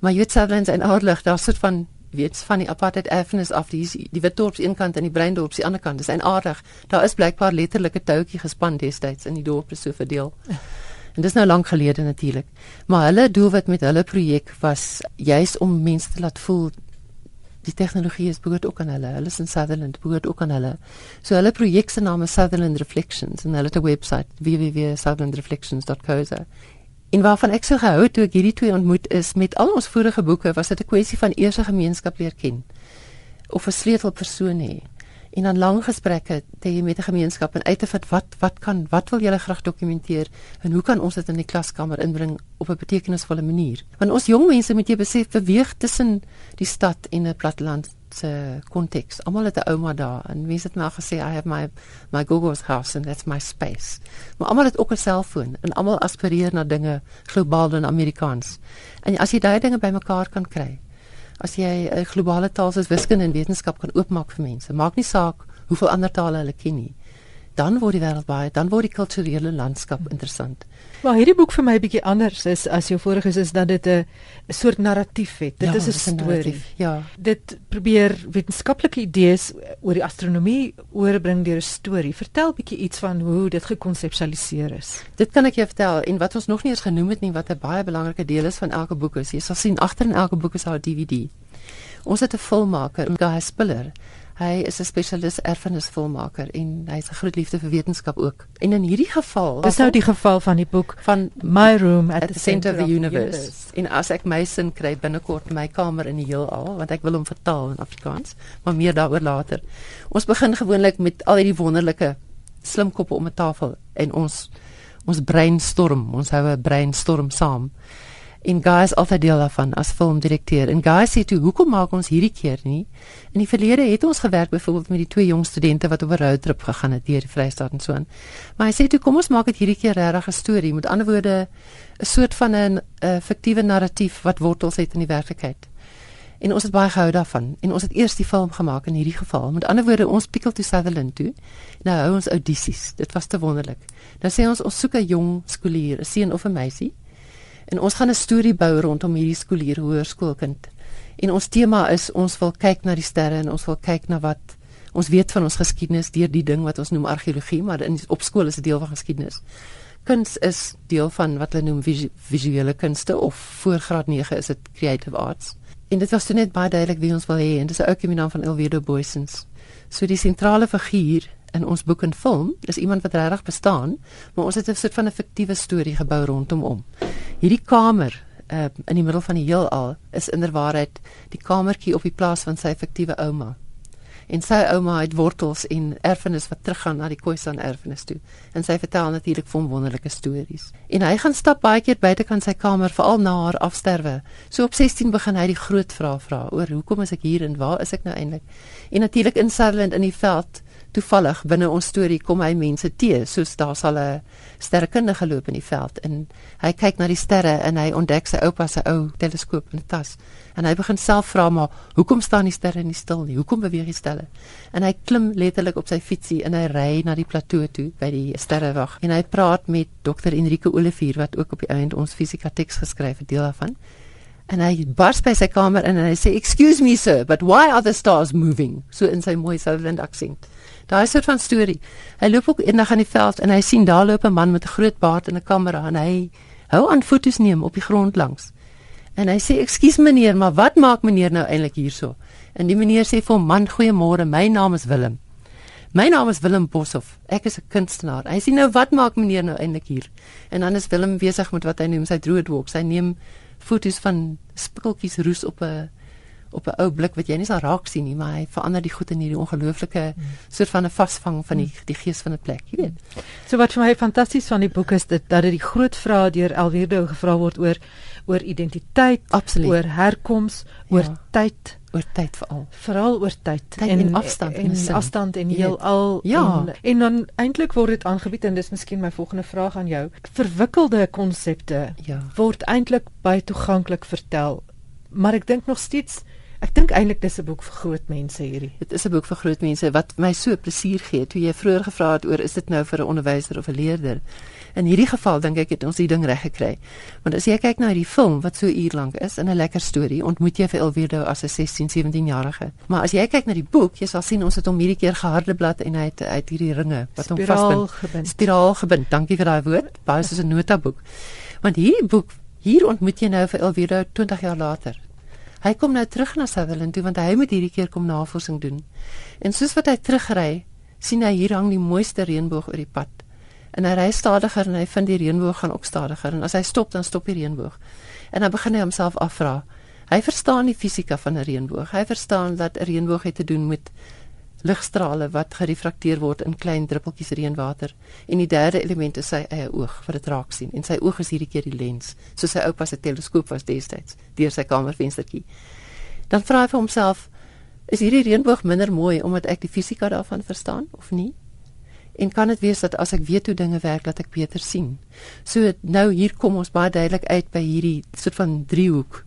Maar jy weet Sutherland en Oudlig, daar sit van weet van die apartheid erfenis af die die Witdorp se een kant en die Breindorp se ander kant. Dis aardig. Daar is blykbaar letterlike toutjie gespan destyds in die dorp so verdeel. En dis nou lank gelede natuurlik. Maar hulle doelwit met hulle projek was juis om mense te laat voel die tegnologie is behoort ook aan hulle. Hulle is in Sutherland behoort ook aan hulle. So hulle projek se naam is Sutherland Reflections en hulle het 'n webwerf www.sutherlandreflections.co.za. En waarvan ek so gehou toe ek hierdie twee ontmoet is met al ons vorige boeke was dit 'n kwessie van eers 'n gemeenskap leer ken of 'n sleutelpersoon hê. En dan lang gesprekke te hê met 'n gemeenskap en uit te vind wat wat kan wat wil julle graag dokumenteer en hoe kan ons dit in die klaskamer inbring op 'n betekenisvolle manier? Want ons jong mense moet jy besef beweeg tussen die stad en 'n platteland se konteks almal het 'n ouma daar en mense het my al gesê i have my my google's house and that's my space maar almal het ook 'n selfoon en almal aspireer na dinge globaal en amerikaans en as jy daai dinge bymekaar kan kry as jy 'n globale taal soos wiskunde en wetenskap kan oopmaak vir mense. Maak nie saak hoeveel ander tale hulle ken nie. Dan word die wêreld baie, dan word die kulturele landskap interessant. Maar hierdie boek vir my bietjie anders is as jou vorige is dat dit 'n soort narratief het. Dit ja, is 'n storie. Ja. Dit probeer wetenskaplike idees oor die astronomie oorbring deur 'n storie. Vertel bietjie iets van hoe dit gekonseptualiseer is. Dit kan ek jou vertel en wat ons nog nie eens genoem het nie wat 'n baie belangrike deel is van elke boek is. Jy sal sien agter in elke boek is daar 'n DVD. Ons het 'n filmmaker, Guy Spiller. Hy is 'n spesialis erfenisfilmmaker en hy's 'n groot liefde vir wetenskap ook. En in hierdie geval, dis nou die geval van die boek van My Room at, at the Center of the Universe. universe. En as ek my sin kry binnekort my kamer in die heelal, want ek wil hom vertaal in Afrikaans, maar meer daaroor later. Ons begin gewoonlik met al hierdie wonderlike slimkoppe om 'n tafel en ons ons brainstorm, ons hou 'n brainstorm saam en Guy is altyd deel daarvan as filmdirekteur. En Guy sê toe, "Hoekom maak ons hierdie keer nie?" In die verlede het ons gewerk byvoorbeeld met die twee jong studente wat op 'n roadtrip gegaan het deur die Vrystaat en so aan. Maar hy sê toe, "Kom ons maak dit hierdie keer regtig 'n storie." Met ander woorde, 'n soort van 'n fiktiewe narratief wat wortels het in die werklikheid. En ons het baie gehou daarvan. En ons het eers die film gemaak in hierdie geval. Met ander woorde, ons pikkel toe Sutherland toe. Nou hou ons audisies. Dit was te wonderlik. Nou sê ons ons soek 'n jong skoolier, 'n seun of 'n meisie En ons gaan 'n storie bou rondom hierdie skoolier hoërskoolkind. En ons tema is ons wil kyk na die sterre en ons wil kyk na wat ons weet van ons geskiedenis deur die ding wat ons noem argeologie, maar in op skool is dit deel van geskiedenis. Kuns is deel van wat hulle noem visu visuele kunste of voor graad 9 is dit creative arts. En dit was toe net baie duidelik wie ons wil hê en dis ook in die naam van Elwedo Boysens. So die sentrale figuur in ons boek en film is iemand wat regtig bestaan, maar ons het 'n soort van 'n fiktiewe storie gebou rondom hom. Hierdie kamer uh, in die middel van die heelal is inderwaarheid die kamertjie op die plaas van sy fiktiewe ouma. En sy ouma het wortels en erfenis wat teruggaan na die Khoisan erfenis toe. En sy vertel natuurlik van wonderlike stories. En hy gaan stap baie keer buitekant sy kamer veral na haar afsterwe. So op 16 begin hy die groot vrae vra oor hoekom is ek hier en waar is ek nou eintlik? En natuurlik in Sutherland in die veld toevallig binne ons storie kom hy mense te soos daar sal 'n sterrekundige loop in die veld en hy kyk na die sterre en hy ontdek sy oupa se ou teleskoop in 'n tas en hy begin self vra maar hoekom staan die sterre nie stil nie hoekom beweeg die sterre en hy klim letterlik op sy fietsie en hy ry na die plateau toe by die sterrewag en hy praat met dokter Enrique Olivier wat ook op die einde ons fisika teks geskryf het deel daarvan En hy bars by sy kamer in en hy sê, "Excuse me sir, but why are the stars moving?" So in sy mooi Southern accent. Daai soort van storie. Hy loop ook eendag aan die veld en hy sien daar loop 'n man met 'n groot baard en 'n kamera en hy hou aan foto's neem op die grond langs. En hy sê, "Ekskuus meneer, maar wat maak meneer nou eintlik hierso?" En die meneer sê vir hom, "Man, goeiemôre, my naam is Willem." My naam is Willem Boshoff. Ek is 'n kunstenaar. Hy sê nou wat maak meneer nou eintlik hier? En dan is Willem besig met wat hy noem sy droogwalk. Hy neem foto's van spikkeltjies roes op 'n op 'n ou blik wat jy nie sal raak sien nie, maar hy verander die goed in hierdie ongelooflike mm. soort van 'n vasvang van die die gees van 'n plek, jy weet. So wat vir my fantasties van die boek is dit dat dit die groot vrae deur Elwierde gevra word oor oor identiteit, Absoluut. oor herkoms, oor Ja. tyd, oor tyd veral. veral oor tyd, Tyd en afstand in 'n en sin. afstand en Jy heel weet. al Ja. en, en dan eintlik word dit aangebied en dis miskien my volgende vraag aan jou. Verwikkelde konsepte Ja. word eintlik baie toeganklik vertel, maar ek dink nog steeds ek dink eintlik dis 'n boek vir groot mense hierdie. Dit is 'n boek vir groot mense wat my so plesier gee. Toe jy vroeër gevra het oor is dit nou vir 'n onderwyser of 'n leerder. In hierdie geval dink ek het ons die ding reg gekry. Want as jy kyk na hierdie film wat so uur lank is en 'n lekker storie, ontmoet jy vir Elweerdo as 'n 16, 17 jarige. Maar as jy kyk na die boek, jy sal sien ons het hom hierdie keer geharde blad en hy het uit hierdie ringe wat hom vasbind. Spiraal gebind. Dankie vir daai woord. Baie soos 'n notaboek. Want hierdie boek, hier ontmoet jy nou vir Elweerdo 20 jaar later. Hy kom nou terug na Sutherland toe want hy moet hierdie keer kom navorsing doen. En soos wat hy terugry, sien hy hier hang die mooiste reënboog oor die pad. En hy ry stadiger en hy vind die reënboog gaan ook stadiger en as hy stop dan stop die reënboog. En dan begin hy homself afvra. Hy verstaan die fisika van 'n reënboog. Hy verstaan dat 'n reënboog het te doen met ligstrale wat gerefrakteer word in klein druppeltjies reënwater. En die derde element is sy eie oog wat dit raak sien. En sy oog is hierdie keer die lens, soos sy oupa se teleskoop was destyds deur sy kamervenstertjie. Dan vra hy vir homself, is hierdie reënboog minder mooi omdat ek die fisika daarvan verstaan of nie? En kan dit wees dat as ek weet hoe dinge werk dat ek beter sien? So nou hier kom ons baie duidelik uit by hierdie soort van driehoek.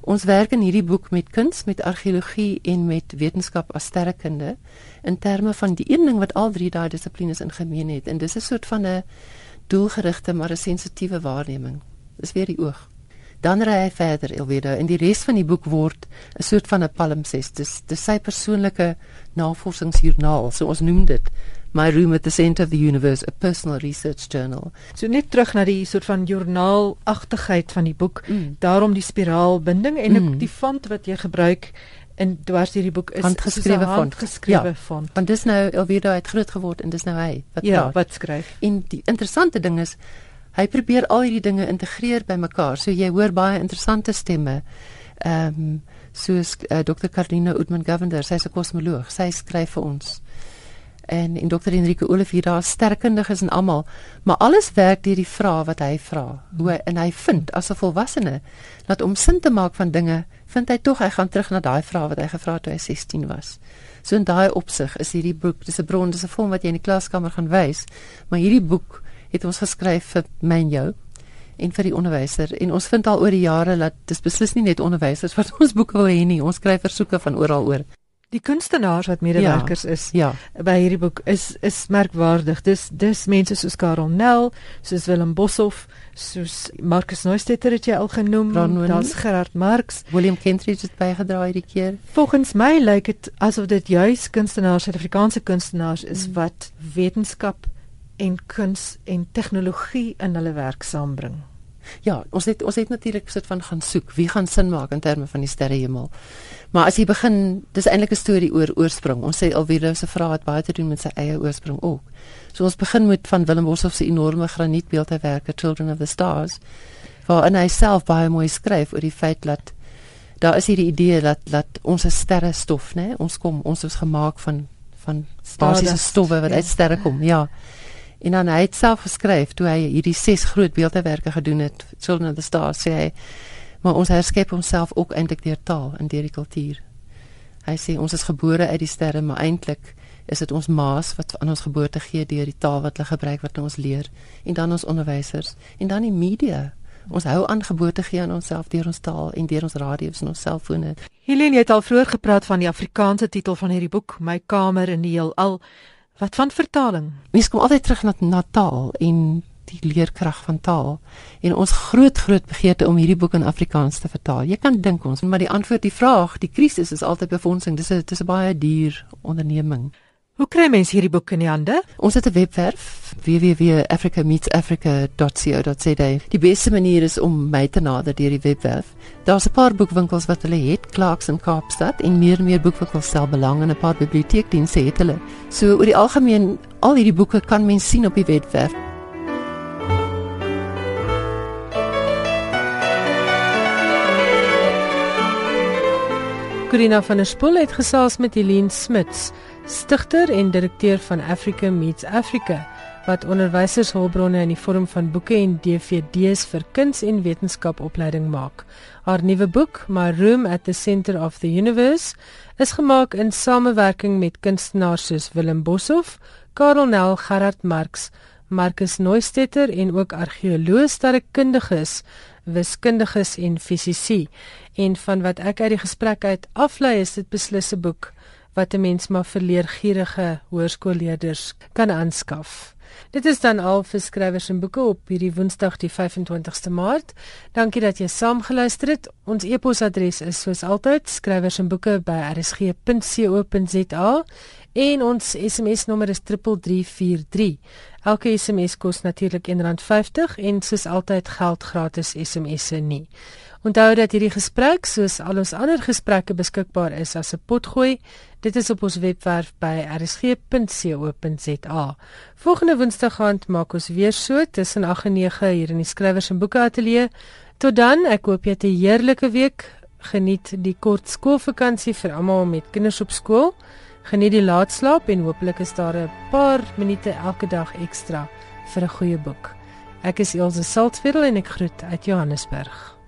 Ons werk in hierdie boek met kuns, met argeologie en met wetenskap as sterrekunde in terme van die een ding wat al drie daai dissiplines in gemeen het en dis 'n soort van 'n doelgerigte maar 'n sensitiewe waarneming. Dis weer die oog. Dan ry hy verder Elwedo en die res van die boek word 'n soort van 'n palimpsest. Dis dis sy persoonlike navorsingsjoernaal, so ons noem dit. My Room at the Center of the Universe, a personal research journal. So net terug na die soort van joernaalagtigheid van die boek. Mm. Daarom die spiraalbinding en Mm. die font wat jy gebruik in dwars hierdie boek is Handgeskrewe font. Handgeskrewe Ja. font. Want dis nou Elwedo het groot geword en dis nou hy wat Ja, praat. wat skryf. En die interessante ding is hy probeer al hierdie dinge integreer by mekaar. So jy hoor baie interessante stemme. Ehm um, soos uh, Dr. Carlina Oudman Govender, sy's 'n kosmoloog. Sy skryf vir ons. En en Dr. Enrique Olivier daar sterkundiges en almal, maar alles werk deur die vrae wat hy vra. Hoe en hy vind as 'n volwassene dat om sin te maak van dinge, vind hy tog hy gaan terug na daai vrae wat hy gevra het toe hy 16 was. So in daai opsig is hierdie boek, dis 'n bron, dis 'n film wat jy in die klaskamer gaan wys, maar hierdie boek het ons geskryf vir my en jou en vir die onderwyser en ons vind al oor die jare dat dis beslis nie net onderwysers wat ons boeke wil hê nie ons kry versoeke van oral oor Die kunstenaars wat medewerkers ja. is ja by hierdie boek is is merkwaardig. Dis dis mense soos Karel Nel, soos Willem Boshoff, soos Marcus Neustetter het jy al genoem. Daar's Gerard Marx. William Kentridge het bygedra hierdie keer Volgens my lyk dit asof dit juis kunstenaars, Suid-Afrikaanse kunstenaars is Mm. wat wetenskap en kuns en tegnologie in hulle werk saambring. Ja ons het ons het natuurlik sit van gaan soek wie gaan sin maak in terme van die sterrehemel. Maar as jy begin dis eintlik 'n storie oor oorsprong. Ons sê alweer se vraag het baie te doen met sy eie oorsprong ook. So ons begin met van Willem Boshoff se enorme granietbeeldhouwerke Children of the Stars waarin hy self baie mooi skryf oor die feit dat daar is hierdie idee dat dat ons is sterrestof nê ons kom ons is gemaak van van basiese stowwe wat ja. uit sterre kom ja En dan hy het self geskryf toe hy hierdie ses groot beeldhouwerke gedoen het, Children of the Stars, sê hy, maar ons herskep onsself ook eintlik deur taal en deur die kultuur. Hy sê ons is gebore uit die sterre, maar eintlik is dit ons maas wat aan ons geboorte gee deur die taal wat hulle gebruik wat ons leer en dan ons onderwysers en dan die media. Ons hou aan geboorte gee aan onsself deur ons taal en deur ons radio's en ons selfone. Helene, jy het al vroeër gepraat van die Afrikaanse titel van hierdie boek, My kamer in die heelal. Wat van vertaling? Mens kom altyd terug na, na taal en die leerkrag van taal en ons groot groot begeerte om hierdie boek in Afrikaans te vertaal. Jy kan dink ons, maar die antwoord die vraag, die krisis is altyd befondsing. Dis 'n dis 'n baie duur onderneming. Hoe kry mense hierdie boek in die hande? Ons het 'n webwerf www.africameetsafrica.co.za. Die beste manier is om my te nader deur die webwerf. Daar's 'n paar boekwinkels wat hulle het, Clarks in Kaapstad en meer en meer boekwinkels stel belang in 'n paar biblioteekdienste het hulle. So oor die algemeen al hierdie boeke kan mens sien op die webwerf. Corina van der Spool het gesels met Helene Smits, stigter en direkteur van Africa Meets Africa wat onderwysershulpbronne in die vorm van boeke en DVD's vir kuns en wetenskap opleiding maak. Haar nuwe boek, My Room at the Center of the Universe, is gemaak in samewerking met kunstenaars soos Willem Boshoff, Karel Nel, Gerard Marx, Marcus Neustetter en ook argeoloë sterrekundiges, wiskundiges en fisici. En van wat ek uit die gesprek uit aflei, is dit beslis 'n boek wat 'n mens maar vir leergierige hoërskoolleerders kan aanskaf. Dit is dan al vir skrywers en boeke op hierdie Woensdag die 25ste Maart. Dankie dat jy saamgeluister het. Ons e-posadres is soos altyd skrywers en boeke by rsg.co.za en ons SMS nommer is 3343. Elke SMS kos natuurlik R1.50 en soos altyd geld gratis SMS'e nie. Onthou dat hierdie gesprek soos al ons ander gesprekke beskikbaar is as 'n potgooi. Dit is op ons webwerf by rsg.co.za. Volgende Woensdag gaan maak ons weer so tussen 8 en 9 hier in die skrywers en boeke ateljee. Tot dan, ek hoop jy het 'n heerlike week. Geniet die kort skoolvakansie vir almal met kinders op skool. Geniet die laatslaap en hooplik is daar 'n paar minute elke dag ekstra vir 'n goeie boek. Ek is Elsje Saltzwedel en ek groet uit Johannesburg.